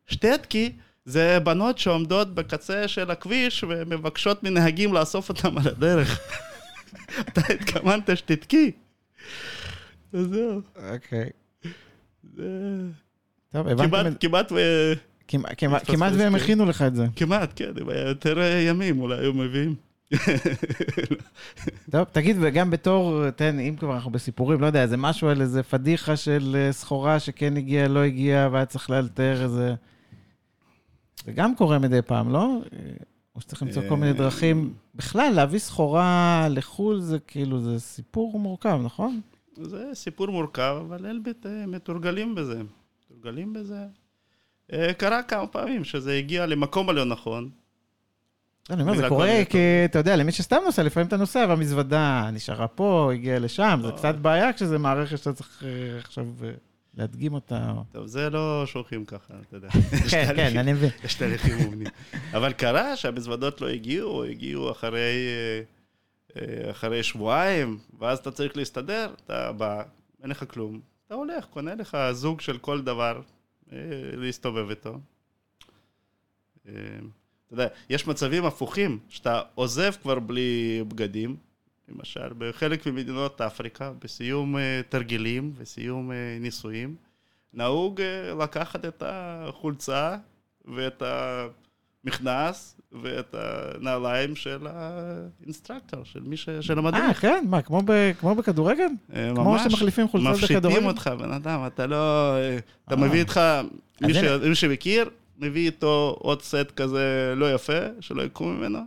[SPEAKER 3] שטטקי זה בנות שעומדות בקצה של הכביש ומבקשות מנהגים לאסוף אותם על הדרך. אתה התכוונת שתתקי. אז זהו.
[SPEAKER 2] אוקיי. טוב, הבנתם
[SPEAKER 3] כמעט, ו...
[SPEAKER 2] כמעט- והם. הכינו לך את זה.
[SPEAKER 3] כמעט, כן, יותר ימים אולי היו מביאים.
[SPEAKER 2] טוב, תגיד, וגם בתור, תן, אם כבר אנחנו בסיפורים, לא יודע, איזה משהו על איזה פדיחה של אה, סחורה שכן הגיעה, לא הגיעה, והיה צריך לאלתר איזה... זה גם קורה מדי פעם, לא? אה, או שצריך למצוא כל מיני
[SPEAKER 3] אה,
[SPEAKER 2] דרכים. בכלל, להביא סחורה לחו"ל זה כאילו, זה סיפור מורכב, נכון?
[SPEAKER 3] זה סיפור מורכב, אבל אלביט מתורגלים בזה. מתורגלים בזה. קרה כמה פעמים שזה הגיע למקום הלא נכון.
[SPEAKER 2] אני אומר, זה קורה, כי אתה יודע, למי שסתם נוסע, לפעמים אתה נוסע והמזוודה נשארה פה, הגיעה לשם, זה
[SPEAKER 3] לא.
[SPEAKER 2] קצת בעיה כשזה מערכת שאתה צריך אה, עכשיו אה, להדגים אותה. או-
[SPEAKER 3] טוב, זה לא שולחים ככה, אתה יודע.
[SPEAKER 2] כן, כן, אני מבין.
[SPEAKER 3] יש תהליכים מובנים. אבל קרה שהמזוודות לא הגיעו, הגיעו אחרי, אה, אחרי שבועיים, ואז אתה צריך להסתדר, אתה בא, אין לך כלום, אתה הולך, קונה לך זוג של כל דבר, להסתובב איתו. אה, אתה יודע, יש מצבים הפוכים, שאתה עוזב כבר בלי בגדים, למשל, בחלק ממדינות אפריקה, בסיום אה, תרגילים וסיום אה, ניסויים, נהוג אה, לקחת את החולצה ואת המכנס ואת הנעליים של האינסטרקטור, של מי ש... של
[SPEAKER 2] אה,
[SPEAKER 3] המדריך.
[SPEAKER 2] כן? מה, כמו ב- כמו בכדורגל?
[SPEAKER 3] אה,
[SPEAKER 2] כמו
[SPEAKER 3] ממש
[SPEAKER 2] שמחליפים חולצות
[SPEAKER 3] מפשיטים
[SPEAKER 2] בכדורגל?
[SPEAKER 3] אותך, בן אדם, אתה לא... אה, אתה
[SPEAKER 2] אה.
[SPEAKER 3] מביא איתך, מי ש-. מי שמכיר, מביא איתו עוד סט כזה לא יפה, שלא יקום ממנו.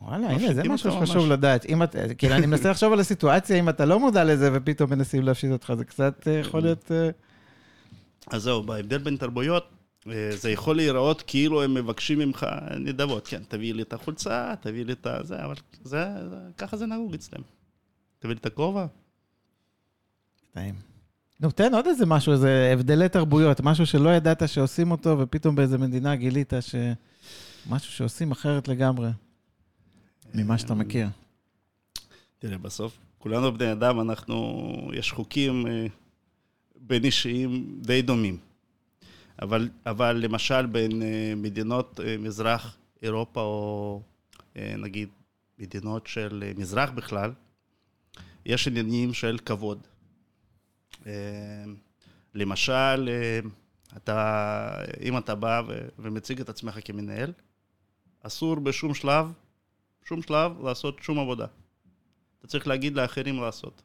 [SPEAKER 2] וואלה, הנה, זה משהו שחשוב. לדעת. אם את, כאילו, אני מנסה לחשוב על הסיטואציה, אם אתה לא מודע לזה ופתאום מנסים להפשיט אותך, זה קצת אה, יכול להיות... אה,
[SPEAKER 3] אז זהו, בהבדל בין תרבויות, אה, זה יכול להיראות כאילו הם מבקשים ממך נדבות. כן, תביא לי את החולצה, תביא לי את זה, אבל זה, ככה זה נהוג אצלם. תביא לי את הכובע.
[SPEAKER 2] טעים. נו, תן עוד איזה משהו, איזה הבדלי תרבויות, משהו שלא ידעת שעושים אותו, ופתאום באיזה מדינה גילית ש... משהו שעושים אחרת לגמרי, ממה שאתה מכיר.
[SPEAKER 3] תראה, בסוף, כולנו בני אדם, אנחנו, יש חוקים אה, בין אישיים די דומים. אבל, אבל למשל בין אה, מדינות אה, מזרח אירופה, או נגיד מדינות של מזרח בכלל, יש עניינים של כבוד. אה, למשל, אה, אתה, אם אתה בא ו- ומציג את עצמך כמנהל, אסור בשום שלב, שום שלב, לעשות שום עבודה. אתה צריך להגיד לאחרים לעשות.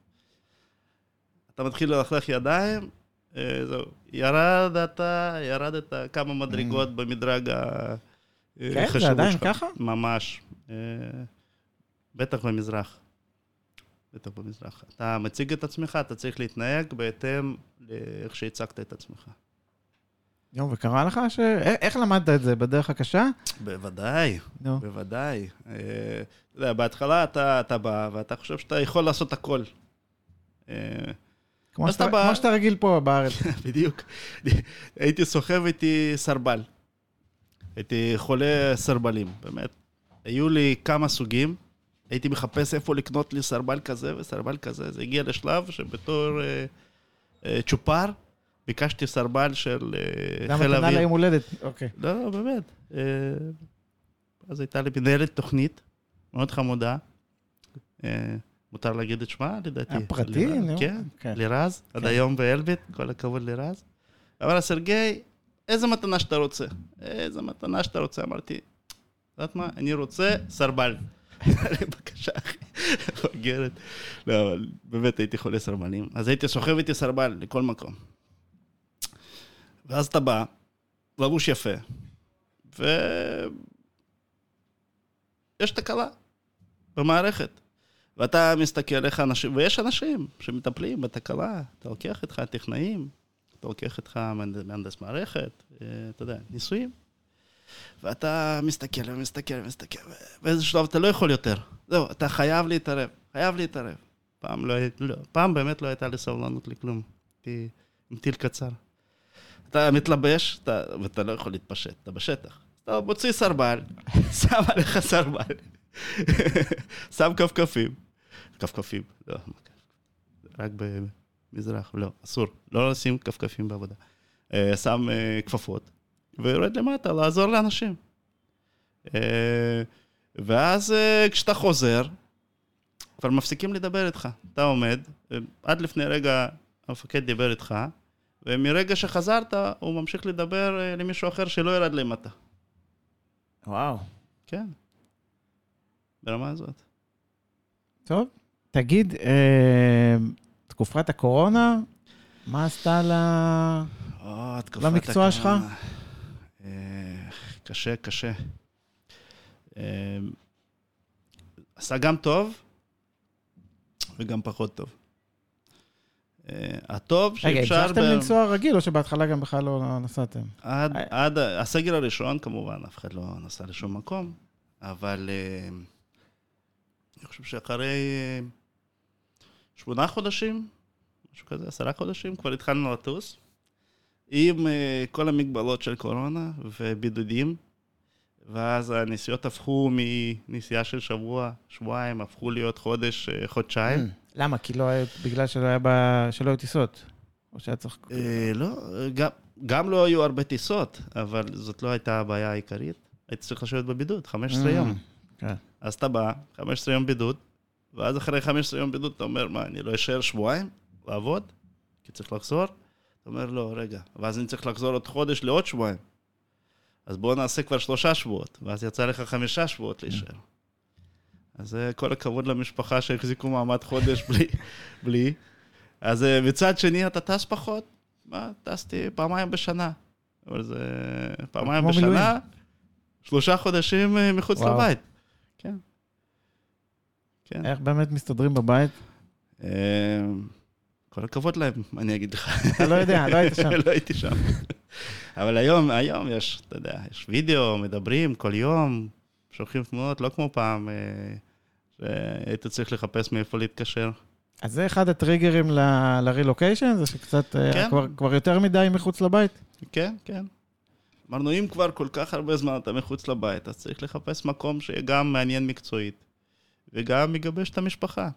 [SPEAKER 3] אתה מתחיל ללכלך ידיים, אה, זהו, ירדת, ירדת כמה מדרגות במדרג
[SPEAKER 2] Mm. כן,
[SPEAKER 3] החשיבות
[SPEAKER 2] זה עדיין
[SPEAKER 3] שלך.
[SPEAKER 2] ככה?
[SPEAKER 3] ממש. בטח במזרח. בטח במזרח. אתה מציג את עצמך, אתה צריך להתנהג בהתאם לאיך שהצגת את עצמך.
[SPEAKER 2] יום, וקרה לך ש... א- איך למדת את זה? בדרך הקשה?
[SPEAKER 3] בוודאי,
[SPEAKER 2] נו.
[SPEAKER 3] בוודאי. אה, אתה יודע, בהתחלה אתה, אתה בא ואתה חושב שאתה יכול לעשות הכל. אה,
[SPEAKER 2] כמו שאתה,
[SPEAKER 3] אתה בא-
[SPEAKER 2] כמו שאתה רגיל פה בארץ.
[SPEAKER 3] בדיוק. הייתי סוחב איתי סרבל. הייתי חולה סרבלים, באמת. היו לי כמה סוגים, הייתי מחפש איפה לקנות לי סרבל כזה וסרבל כזה. זה הגיע לשלב שבתור אה, אה, צ'ופר, ביקשתי סרבל של אה,
[SPEAKER 2] גם
[SPEAKER 3] חיל
[SPEAKER 2] מתנה
[SPEAKER 3] אוויר.
[SPEAKER 2] ליום הולדת. אוקיי.
[SPEAKER 3] לא, לא, באמת. אה, אז הייתה לי מנהלת תוכנית, מאוד חמודה. אה, מותר להגיד את שמה, לדעתי.
[SPEAKER 2] הפרטי?
[SPEAKER 3] לירז,
[SPEAKER 2] נו,
[SPEAKER 3] כן,
[SPEAKER 2] כן.
[SPEAKER 3] לירז, עד
[SPEAKER 2] כן.
[SPEAKER 3] היום באלביט, כל הכבוד לירז. לה, סרגי, איזה מתנה שאתה רוצה. איזה מתנה שאתה רוצה. אמרתי, יודעת מה, אני רוצה סרבל. בבקשה, אחי, מפגרת. לא, אבל באמת הייתי חולה סרבלים. אז הייתי סוחב איתי סרבל לכל מקום. ואז אתה בא, לבוש יפה, ו... יש תקלה במערכת. ואתה מסתכל איך אנשים, ויש אנשים שמטפלים בתקלה. אתה לוקח איתך טכנאים, אתה לוקח איתך מהנד- מהנדס מערכת, אה, אתה יודע, ניסויים. ואתה מסתכל ומסתכל ומסתכל, ובאיזה שלב אתה לא יכול יותר. זהו, אתה חייב להתערב, חייב להתערב. פעם, לא, לא, פעם באמת לא הייתה לי סבלנות לכלום. הייתי עם טיל קצר. אתה מתלבש, אתה, ואתה לא יכול להתפשט, אתה בשטח. אתה מוציא סרבל, שם עליך סרבל, שם כפכפים. כפכפים, לא, רק במזרח, לא, אסור, לא לשים כפכפים בעבודה. אה, שם אה, כפפות, ויורד למטה לעזור לאנשים. אה, ואז אה, כשאתה חוזר, כבר מפסיקים לדבר איתך. אתה עומד, אה, עד לפני רגע המפקד דיבר איתך, ומרגע שחזרת, הוא ממשיך לדבר למישהו אחר שלא ירד למטה.
[SPEAKER 2] וואו.
[SPEAKER 3] כן. ברמה הזאת.
[SPEAKER 2] טוב. תגיד, אה, תקופת הקורונה, מה עשתה ל...
[SPEAKER 3] או, תקופת
[SPEAKER 2] למקצוע שלך?
[SPEAKER 3] הקורונה. אה, קשה, קשה. אה, עשה גם טוב וגם פחות טוב. אה, הטוב
[SPEAKER 2] רגע,
[SPEAKER 3] שאפשר...
[SPEAKER 2] הצלחתם
[SPEAKER 3] ב-
[SPEAKER 2] לנסוע רגיל, או שבהתחלה גם בכלל לא נסעתם?
[SPEAKER 3] עד,
[SPEAKER 2] אה.
[SPEAKER 3] עד הסגר הראשון, כמובן, אף אחד לא נסע לשום מקום, אבל אה, אני חושב שאחרי שמונה חודשים, משהו כזה, עשרה חודשים, כבר התחלנו לטוס, עם אה, כל המגבלות של קורונה ובידודים, ואז הנסיעות הפכו מנסיעה של שבוע, שבועיים, הפכו להיות חודש, אה, חודשיים.
[SPEAKER 2] למה? כי לא היה, בגלל שלא היה ב- שלא היו טיסות? או שהיה צריך...
[SPEAKER 3] אה, לא, גם, גם לא היו הרבה טיסות, אבל זאת לא הייתה הבעיה העיקרית. הייתי צריך לשבת בבידוד, 15 יום.
[SPEAKER 2] כן.
[SPEAKER 3] אז אתה בא, 15 יום בידוד, ואז אחרי 15 יום בידוד אתה אומר, מה, אני לא אשאר שבועיים לעבוד? כי צריך לחזור? אתה אומר, לא, רגע. ואז אני צריך לחזור עוד חודש לעוד שבועיים. אז בואו נעשה כבר שלושה שבועות, ואז יצא לך חמישה שבועות להישאר. אז אה, כל הכבוד למשפחה שהחזיקו מעמד חודש בלי, בלי. אז אה, מצד שני, אתה טס פחות. מה, טסתי פעמיים בשנה. אבל זה פעמיים
[SPEAKER 2] כמו מילואים.
[SPEAKER 3] בשנה, שלושה חודשים אה, מחוץ
[SPEAKER 2] וואו.
[SPEAKER 3] לבית. כן. כן.
[SPEAKER 2] איך באמת מסתדרים בבית?
[SPEAKER 3] כל הכבוד להם, אני אגיד לך.
[SPEAKER 2] אתה לא יודע, לא היית שם.
[SPEAKER 3] לא הייתי שם. אבל היום, היום יש, אתה יודע, יש וידאו, מדברים כל יום, שולחים תמונות, לא כמו פעם, אה, שהיית צריך לחפש מאיפה להתקשר.
[SPEAKER 2] אז זה אחד הטריגרים לרילוקיישן, זה שקצת אה,
[SPEAKER 3] כן.
[SPEAKER 2] כבר, כבר יותר מדי מחוץ לבית.
[SPEAKER 3] כן, כן. אמרנו, אם כבר כל כך הרבה זמן אתה מחוץ לבית, אז צריך לחפש מקום שיהיה גם מעניין מקצועית, וגם יגבש את המשפחה.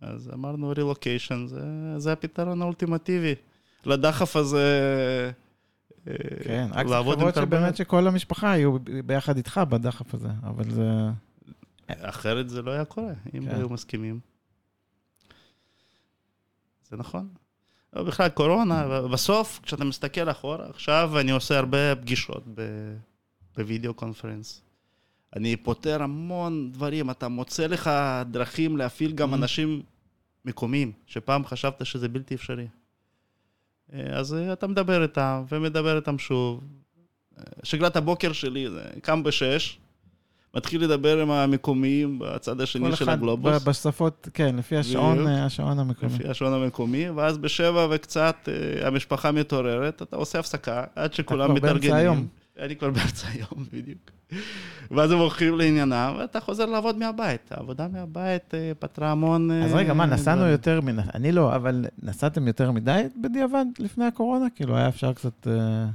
[SPEAKER 3] אז אמרנו, רילוקיישן זה, זה הפתרון האולטימטיבי. לדחף הזה... אה,
[SPEAKER 2] כן, רק צריך לראות. שבאמת שכל המשפחה יהיו ביחד איתך בדחף הזה, אבל זה...
[SPEAKER 3] אחרת זה לא היה קורה, אם
[SPEAKER 2] כן.
[SPEAKER 3] היו מסכימים. זה נכון. אבל בכלל, קורונה, בסוף, כשאתה מסתכל אחורה, עכשיו אני עושה הרבה פגישות בווידאו קונפרנס. אני פותר המון דברים, אתה מוצא לך דרכים להפעיל גם
[SPEAKER 2] Mhm.
[SPEAKER 3] אנשים מקומיים, שפעם חשבת שזה בלתי אפשרי. אה, אז אה, אתה מדבר איתם, ומדבר איתם שוב. אה, שגרת הבוקר שלי, זה קם בשש, מתחיל לדבר עם המקומיים בצד השני של הגלובוס.
[SPEAKER 2] בשפות, כן, לפי השעון,
[SPEAKER 3] בדיוק.
[SPEAKER 2] השעון המקומי.
[SPEAKER 3] לפי השעון המקומי, ואז בשבע וקצת המשפחה מתעוררת, אתה עושה הפסקה עד שכולם מתארגנים. אני כבר באמצע היום, בדיוק. ואז הם הולכים לעניינם, ואתה חוזר לעבוד מהבית. העבודה מהבית אה, פתרה המון...
[SPEAKER 2] אז
[SPEAKER 3] אה,
[SPEAKER 2] רגע, מה, נסענו. יותר מן... אני לא, אבל נסעתם יותר מדי בדיעבד לפני הקורונה? כאילו, היה אפשר קצת... אה,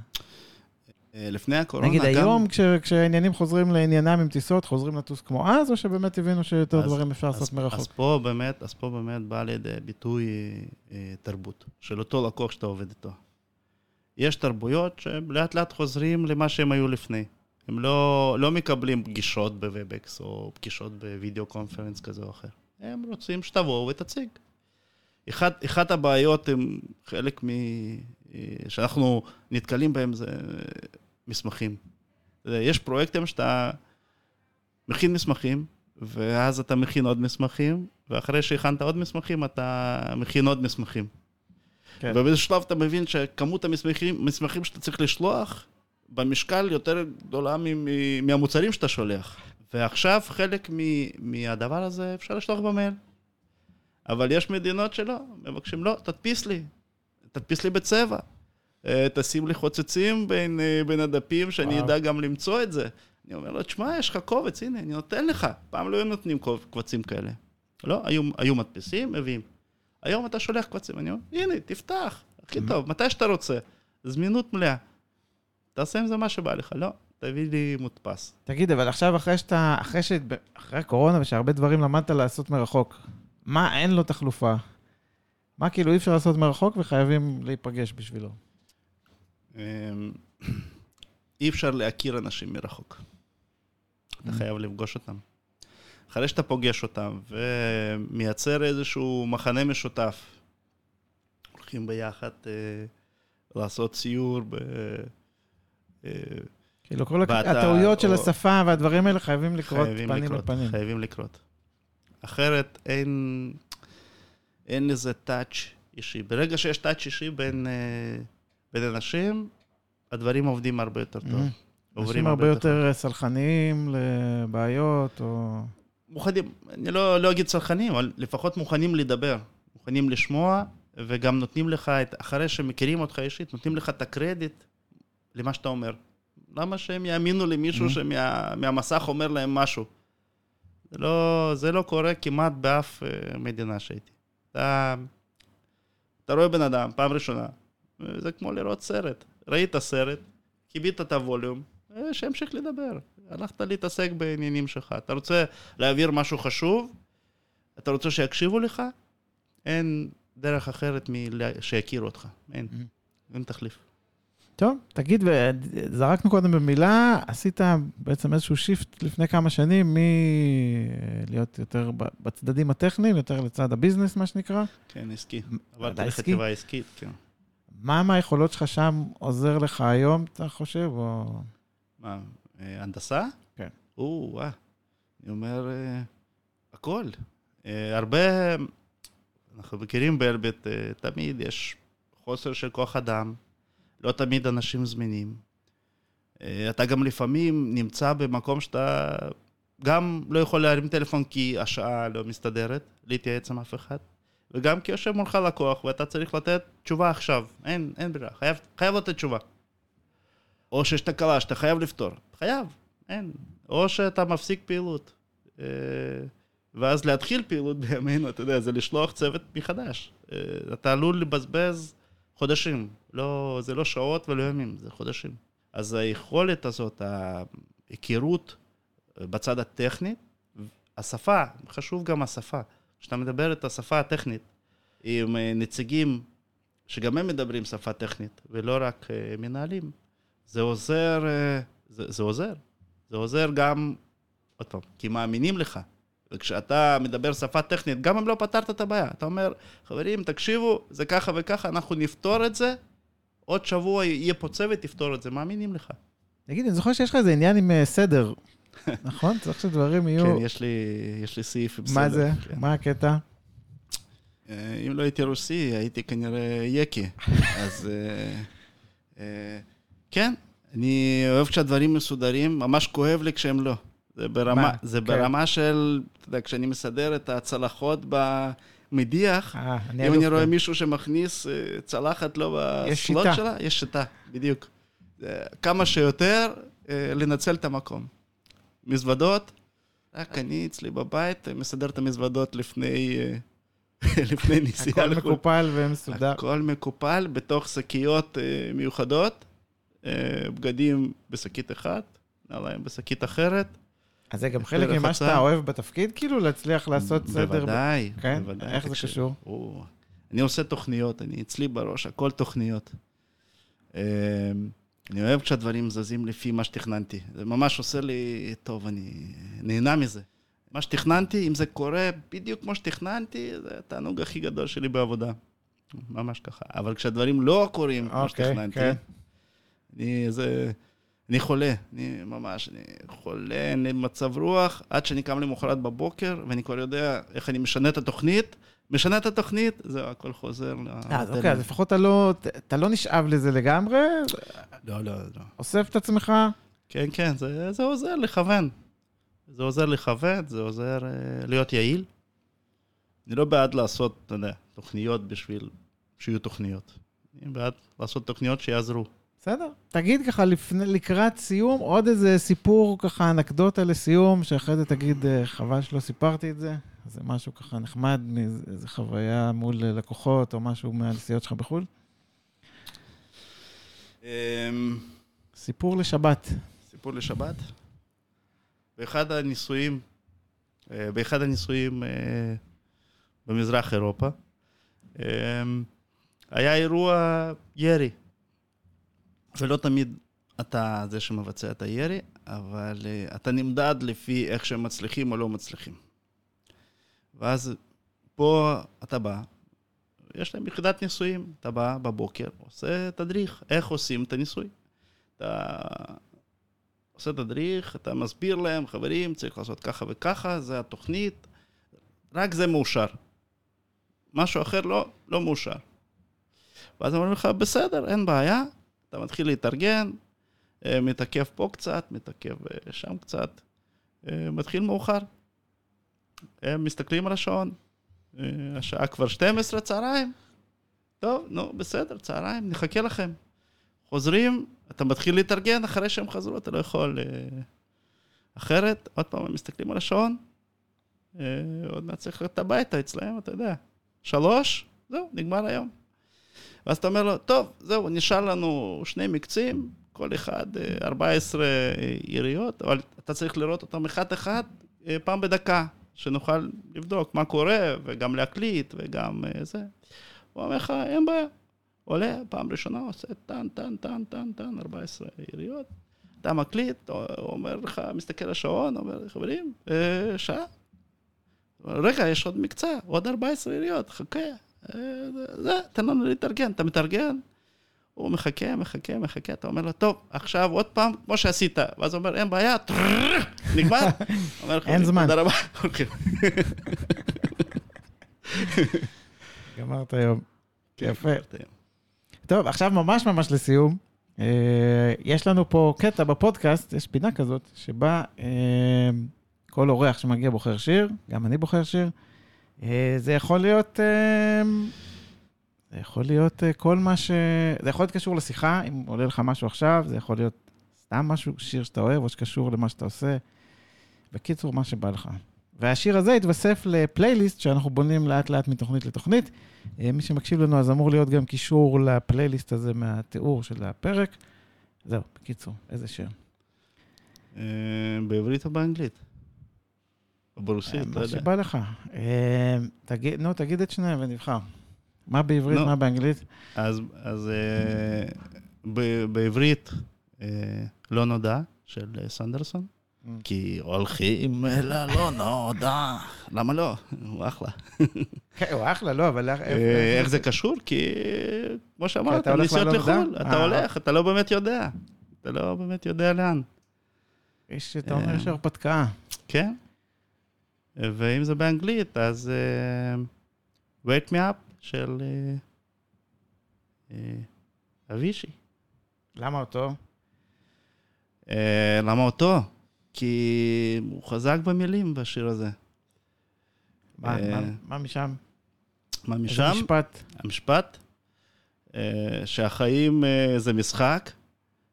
[SPEAKER 3] לפני הקורונה,
[SPEAKER 2] נגיד
[SPEAKER 3] גם...
[SPEAKER 2] היום, כש- כשהעניינים חוזרים לעניינם עם טיסות, חוזרים לטוס כמו אז, או שבאמת הבינו שיותר
[SPEAKER 3] אז-
[SPEAKER 2] דברים אפשר
[SPEAKER 3] אז-
[SPEAKER 2] לעשות מרחוק?
[SPEAKER 3] אז פה באמת, אז פה באמת בא לידי ביטוי תרבות, של אותו לקוח שאתה עובד איתו. יש תרבויות שלאט לאט חוזרים למה שהם היו לפני. הם לא, לא מקבלים פגישות ב Webex או פגישות ב video conference כזה או אחר. הם רוצים שתבואו ותציג. אחד, אחת הבעיות הם חלק מ... שאנחנו נתקלים בהם זה מסמכים. יש פרויקטים שאתה מכין מסמכים, ואז אתה מכין עוד מסמכים, ואחרי שהכנת עוד מסמכים, אתה מכין עוד מסמכים.
[SPEAKER 2] כן.
[SPEAKER 3] ובאיזשהו שלב אתה מבין שכמות המסמכים מסמכים שאתה צריך לשלוח, במשקל יותר גדולה מ- מ- מהמוצרים שאתה שולח. ועכשיו חלק מ- מהדבר הזה אפשר לשלוח במייל. אבל יש מדינות שלא, מבקשים, לא, תדפיס לי, תדפיס לי בצבע. אה, תשים לי חוצצים בין, אה, בין הדפים, שאני. אדע גם למצוא את זה. אני אומר לו, תשמע, יש לך קובץ, הנה, אני נותן לך. פעם לא היו נותנים קוב- קבצים כאלה. לא, היו, היו מדפיסים, מביאים. היום אתה שולח קבצים, אני אומר, הנה, תפתח, הכי טוב, מתי שאתה רוצה. זמינות מלאה. תעשה עם זה מה שבא לך, לא, תביא לי מודפס.
[SPEAKER 2] תגיד, אבל עכשיו, אחרי שאתה, אחרי ש... אחרי הקורונה ושהרבה דברים למדת לעשות מרחוק, מה אין לו תחלופה? מה כאילו אי אפשר לעשות מרחוק וחייבים להיפגש בשבילו?
[SPEAKER 3] אמ, אי אפשר להכיר אנשים מרחוק. אתה
[SPEAKER 2] Mm.
[SPEAKER 3] חייב לפגוש אותם. אחרי שאתה פוגש אותם ומייצר איזשהו מחנה משותף, הולכים ביחד אה, לעשות סיור ב... אה,
[SPEAKER 2] כאילו, כל
[SPEAKER 3] באתר,
[SPEAKER 2] הטעויות של
[SPEAKER 3] או-
[SPEAKER 2] השפה והדברים האלה חייבים לקרות
[SPEAKER 3] חייבים
[SPEAKER 2] פנים
[SPEAKER 3] לקרות,
[SPEAKER 2] לפנים.
[SPEAKER 3] חייבים לקרות. אחרת אין, אין איזה טאץ' אישי. ברגע שיש טאץ' אישי בין, אה, בין אנשים, הדברים עוברים הרבה יותר טוב.
[SPEAKER 2] Mhm. אנשים הרבה יותר סלחניים לבעיות, או...
[SPEAKER 3] מוכנים, אני לא, לא אגיד צרכנים, אבל לפחות מוכנים לדבר, מוכנים לשמוע, וגם נותנים לך, את, אחרי שמכירים אותך אישית, נותנים לך את הקרדיט למה שאתה אומר. למה שהם יאמינו למישהו
[SPEAKER 2] Mhm.
[SPEAKER 3] שמהמסך אומר להם משהו? זה לא, זה לא קורה כמעט באף אה, מדינה שהייתי. אתה, אתה רואה בן אדם, פעם ראשונה, זה כמו לראות סרט. ראית סרט, כיבית את הווליום, אה, שימשיך לדבר. הלכת להתעסק בעניינים שלך. אתה רוצה להעביר משהו חשוב, אתה רוצה שיקשיבו לך, אין דרך אחרת משיכירו אותך. אין. אין תחליף.
[SPEAKER 2] טוב, תגיד, זרקנו קודם במילה, עשית בעצם איזשהו shift לפני כמה שנים מלהיות יותר בצדדים הטכניים, יותר לצד ה business, מה שנקרא.
[SPEAKER 3] כן, עסקי.
[SPEAKER 2] עסקי?
[SPEAKER 3] לחטיבה עסקית, כן.
[SPEAKER 2] מה מהיכולות שלך שם עוזר לך היום, אתה חושב, או...
[SPEAKER 3] מה, הנדסה?
[SPEAKER 2] כן.
[SPEAKER 3] או, וואה. אני אומר, אה, הכל. אה, הרבה, אנחנו מכירים באלביט, אה, תמיד יש חוסר של כוח אדם, לא תמיד אנשים זמינים. אה, אתה גם לפעמים נמצא במקום שאתה גם לא יכול להרים טלפון כי השעה לא מסתדרת, להתייעץ עם אף אחד, וגם כי יושב מולך לקוח ואתה צריך לתת תשובה עכשיו, אין, אין ברירה, חייב, חייב לתת תשובה. או שיש תקלה שאתה חייב לפתור, חייב, אין. או שאתה מפסיק פעילות. אה, ואז להתחיל פעילות בימינו, אתה יודע, זה לשלוח צוות מחדש. אה, אתה עלול לבזבז חודשים, לא, זה לא שעות ולא ימים, זה חודשים. אז היכולת הזאת, ההיכרות בצד הטכני, השפה, חשוב גם השפה. כשאתה מדבר את השפה הטכנית עם אה, נציגים שגם הם מדברים שפה טכנית, ולא רק אה, מנהלים, זה עוזר, אה, זה, זה עוזר. זה עוזר גם, עוד פעם, כי מאמינים לך. וכשאתה מדבר שפה טכנית, גם אם לא פתרת את הבעיה, אתה אומר, חברים, תקשיבו, זה ככה וככה, אנחנו נפתור את זה, עוד שבוע יהיה פה צוות, תפתור את זה, מאמינים לך.
[SPEAKER 2] תגיד, אני זוכר שיש לך איזה עניין עם uh, סדר, נכון? צריך שדברים יהיו...
[SPEAKER 3] כן, יש לי, יש לי סעיף בסדר.
[SPEAKER 2] מה זה?
[SPEAKER 3] כן.
[SPEAKER 2] מה הקטע?
[SPEAKER 3] אה, אם לא הייתי רוסי, הייתי כנראה יקי. אז אה, אה, כן, אני אוהב כשהדברים מסודרים, ממש כואב לי כשהם לא. זה ברמה,
[SPEAKER 2] מה?
[SPEAKER 3] זה
[SPEAKER 2] כן.
[SPEAKER 3] ברמה של, אתה יודע, כשאני מסדר את הצלחות במדיח,
[SPEAKER 2] אה, אני
[SPEAKER 3] אם אני רואה
[SPEAKER 2] גם.
[SPEAKER 3] מישהו שמכניס אה, צלחת לא בסלוט. שלה, יש שיטה, בדיוק. כמה שיותר אה, לנצל את המקום. מזוודות, רק אני אצלי בבית מסדר את המזוודות לפני, אה, לפני נסיעה
[SPEAKER 2] הכל
[SPEAKER 3] לחו"ל.
[SPEAKER 2] מקופל ומסודר.
[SPEAKER 3] הכל מקופל בתוך שקיות מיוחדות, בגדים בשקית אחת, נעליים בשקית אחרת.
[SPEAKER 2] אז זה גם חלק. ממה שאתה אוהב בתפקיד, כאילו, להצליח לעשות סדר.
[SPEAKER 3] בוודאי,
[SPEAKER 2] כן?
[SPEAKER 3] בוודאי.
[SPEAKER 2] איך זה קשור?
[SPEAKER 3] אני עושה תוכניות, אני אצלי בראש, הכל תוכניות. אה, אני אוהב כשהדברים זזים לפי מה שתכננתי. זה ממש עושה לי טוב, אני נהנה מזה. מה שתכננתי, אם זה קורה בדיוק כמו שתכננתי, זה התענוג הכי גדול שלי בעבודה. ממש ככה. אבל כשהדברים לא קורים כמו
[SPEAKER 2] אוקיי,
[SPEAKER 3] שתכננתי,
[SPEAKER 2] כן.
[SPEAKER 3] אני, זה, אני חולה, אני ממש, אני חולה, אין לי מצב רוח, עד שאני קם למחרת בבוקר, ואני כבר יודע איך אני משנה את התוכנית, משנה את התוכנית, זהו, הכל חוזר.
[SPEAKER 2] אה, אז אוקיי, אז לפחות אתה לא- אתה לא נשאב לזה לגמרי,
[SPEAKER 3] לא, לא, לא.
[SPEAKER 2] אוסף את עצמך.
[SPEAKER 3] כן, כן, זה, זה עוזר לכוון. זה עוזר לכוון, זה עוזר אה, להיות יעיל. אני לא בעד לעשות, אתה יודע, תוכניות בשביל שיהיו תוכניות. אני בעד לעשות תוכניות שיעזרו.
[SPEAKER 2] בסדר. תגיד ככה, לפני, לקראת סיום, עוד איזה סיפור, ככה, אנקדוטה לסיום, שאחרי זה תגיד, אה, חבל שלא סיפרתי את זה. זה משהו ככה נחמד, איזה חוויה מול לקוחות, או משהו מהנסיעות שלך בחו"ל.
[SPEAKER 3] אמ,
[SPEAKER 2] סיפור לשבת.
[SPEAKER 3] סיפור לשבת. באחד הניסויים, אה, באחד הניסויים אה, במזרח אירופה, אה, היה אירוע ירי. ולא תמיד אתה זה שמבצע את הירי, אבל אה, אתה נמדד לפי איך שהם מצליחים או לא מצליחים. ואז פה אתה בא, יש להם יחידת ניסויים, אתה בא בבוקר, עושה תדריך, איך עושים את הניסוי. אתה עושה תדריך, אתה מסביר להם, חברים, צריך לעשות ככה וככה, זה התוכנית, רק זה מאושר. משהו אחר לא, לא מאושר. ואז אומרים לך, בסדר, אין בעיה, אתה מתחיל להתארגן, אה, מתעכב פה קצת, מתעכב אה, שם קצת, אה, מתחיל מאוחר. הם מסתכלים על השעון, השעה כבר 12 צהריים, טוב, נו, בסדר, צהריים, נחכה לכם. חוזרים, אתה מתחיל להתארגן אחרי שהם חזרו, אתה לא יכול... אחרת, עוד פעם, הם מסתכלים על השעון, עוד מעט צריך ללכת הביתה אצלהם, אתה יודע. שלוש, זהו, נגמר היום. ואז אתה אומר לו, טוב, זהו, נשאר לנו שני מקצים, כל אחד אה, 14 יריות, אבל אתה צריך לראות אותם אחד-אחד אה, פעם בדקה, שנוכל לבדוק מה קורה, וגם להקליט, וגם אה, זה. הוא אומר לך, אין בעיה. עולה, פעם ראשונה עושה טן, טן, טן, טן, טן, 14 יריות. אתה מקליט, אומר לך, מסתכל על השעון, אומר, חברים, אה, שעה. רגע, יש עוד מקצה, עוד 14 יריות, חכה. אה, זה, תן לנו להתארגן. אתה מתארגן, הוא מחכה, מחכה, מחכה, אתה אומר לו, טוב, עכשיו עוד פעם, כמו שעשית. ואז הוא אומר, אין בעיה, נגמר.
[SPEAKER 2] אין זמן.
[SPEAKER 3] תודה רבה. אוקיי.
[SPEAKER 2] גמרת היום. יפה.
[SPEAKER 3] גמרת היום.
[SPEAKER 2] טוב, עכשיו ממש ממש לסיום. אה, יש לנו פה קטע בפודקאסט, יש פינה כזאת, שבה אה, כל אורח שמגיע בוחר שיר, גם אני בוחר שיר. אה, זה יכול להיות... אה, זה יכול להיות אה, כל מה ש... זה יכול להיות קשור לשיחה, אם עולה לך משהו עכשיו, זה יכול להיות סתם משהו, שיר שאתה אוהב, או שקשור למה שאתה עושה. בקיצור, מה שבא לך. והשיר הזה התווסף לפלייליסט שאנחנו בונים לאט-לאט מתוכנית לתוכנית. מי שמקשיב לנו, אז אמור להיות גם קישור לפלייליסט הזה מהתיאור של הפרק. זהו, בקיצור, איזה שיר.
[SPEAKER 3] בעברית או באנגלית? ברוסית, לא
[SPEAKER 2] מה
[SPEAKER 3] יודע.
[SPEAKER 2] שבא לך. אה, תגיד, נו, תגיד את שניהם ונבחר. מה בעברית. מה באנגלית?
[SPEAKER 3] אז, אה, בעברית אה, לא נודע של אה, סנדרסון,
[SPEAKER 2] Mm.
[SPEAKER 3] כי הולכים אל הלא נודע. למה לא? הוא אחלה.
[SPEAKER 2] כן, הוא אחלה, לא, אבל... איך-
[SPEAKER 3] אה, זה קשור? כי כמו שאמרת,
[SPEAKER 2] אתה
[SPEAKER 3] נסיעות
[SPEAKER 2] ללא?
[SPEAKER 3] לחו"ל, אתה
[SPEAKER 2] אה.
[SPEAKER 3] הולך, אתה לא באמת יודע. אתה לא באמת יודע לאן.
[SPEAKER 2] יש, אתה אומר,
[SPEAKER 3] אה.
[SPEAKER 2] יש הרפתקה.
[SPEAKER 3] כן. ואם זה באנגלית, אז uh, wake me up של אה, אה, אבישי.
[SPEAKER 2] למה אותו?
[SPEAKER 3] אה, למה אותו? כי הוא חזק במילים בשיר הזה.
[SPEAKER 2] מה-
[SPEAKER 3] אה.
[SPEAKER 2] מה- מה משם?
[SPEAKER 3] מה
[SPEAKER 2] איזה
[SPEAKER 3] משם?
[SPEAKER 2] משפט?
[SPEAKER 3] המשפט, אה, שהחיים אה, זה משחק,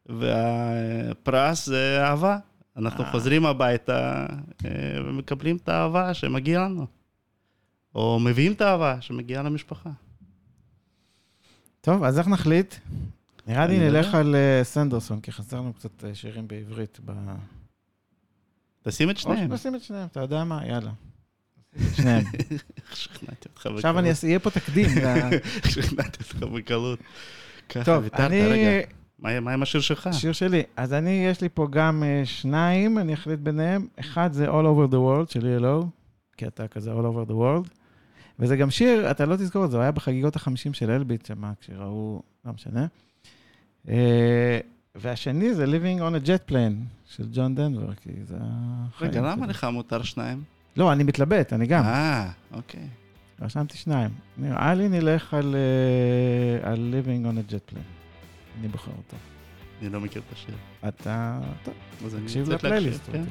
[SPEAKER 3] והפרס זה אהבה. אנחנו
[SPEAKER 2] אה.
[SPEAKER 3] חוזרים הביתה אה, ומקבלים את האהבה שמגיעה לנו. או מביאים את האהבה שמגיעה למשפחה.
[SPEAKER 2] טוב, אז איך נחליט? נראה לי
[SPEAKER 3] לא
[SPEAKER 2] נלך. על אה, סנדרסון, כי חסר לנו קצת שירים בעברית. ב-
[SPEAKER 3] תשים את
[SPEAKER 2] או
[SPEAKER 3] שניהם.
[SPEAKER 2] שנשים את שניהם, אתה יודע מה? יאללה. שניהם.
[SPEAKER 3] איך שכנעתי אותך
[SPEAKER 2] עכשיו אני יהיה פה תקדים.
[SPEAKER 3] שכנעתי אותך בקלות.
[SPEAKER 2] טוב, אני...
[SPEAKER 3] מה מה עם השיר שלך?
[SPEAKER 2] שיר שלי. אז אני, יש לי פה גם אה, שניים, אני אחליט ביניהם. אחד זה All Over the World של ELO, קטע כזה All Over the World. וזה גם שיר, אתה לא תזכור את זה, הוא היה בחגיגות החמישים של אלביט שם, כשראו, לא משנה. אה, והשני זה Living on a Jet Plane של ג'ון דנבר, כי זה החיים.
[SPEAKER 3] רגע, למה. לך מותר שניים?
[SPEAKER 2] לא, אני מתלבט, אני גם.
[SPEAKER 3] אה, אוקיי.
[SPEAKER 2] רשמתי שניים. נראה לי נלך על, אה, על Living on a Jet Plane. אני בוחר אותו.
[SPEAKER 3] אני לא מכיר את השיר.
[SPEAKER 2] אתה, טוב. תקשיב לפלייליסט.
[SPEAKER 3] כן.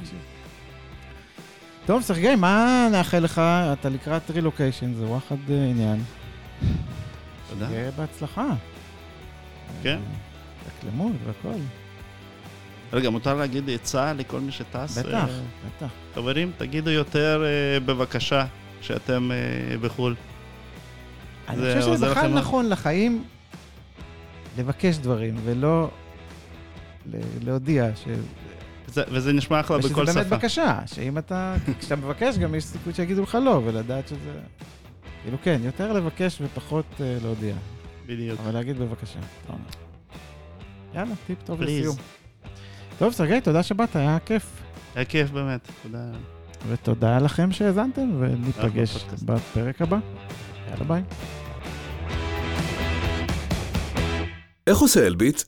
[SPEAKER 2] טוב, סרגי, מה נאחל לך? אתה לקראת רילוקיישן, זה וואחד אה, עניין.
[SPEAKER 3] תודה.
[SPEAKER 2] שיהיה בהצלחה.
[SPEAKER 3] כן.
[SPEAKER 2] אה, תקלמות והכל.
[SPEAKER 3] רגע, מותר להגיד עצה לכל מי שטס?
[SPEAKER 2] בטח,
[SPEAKER 3] אה,
[SPEAKER 2] בטח.
[SPEAKER 3] חברים, תגידו יותר אה, בבקשה כשאתם אה, בחו"ל.
[SPEAKER 2] אני חושב שזה בכלל. נכון לחיים לבקש דברים, ולא להודיע ש...
[SPEAKER 3] וזה, וזה נשמע אחלה
[SPEAKER 2] ושזה
[SPEAKER 3] בכל
[SPEAKER 2] באמת
[SPEAKER 3] שפה.
[SPEAKER 2] בקשה, שאם אתה, כשאתה מבקש גם יש סיכוי שיגידו לך לא, ולדעת שזה... כאילו כן, יותר לבקש ופחות אה, להודיע.
[SPEAKER 3] בדיוק.
[SPEAKER 2] אבל להגיד בבקשה. יאללה, טיפ טוב
[SPEAKER 3] Please.
[SPEAKER 2] לסיום. טוב, סרגי, תודה שבאת, היה כיף.
[SPEAKER 3] היה כיף באמת, תודה.
[SPEAKER 2] ותודה לכם שהאזנתם, וניפגש. בפרק הבא. יאללה ביי.
[SPEAKER 1] איך עושה אלביט?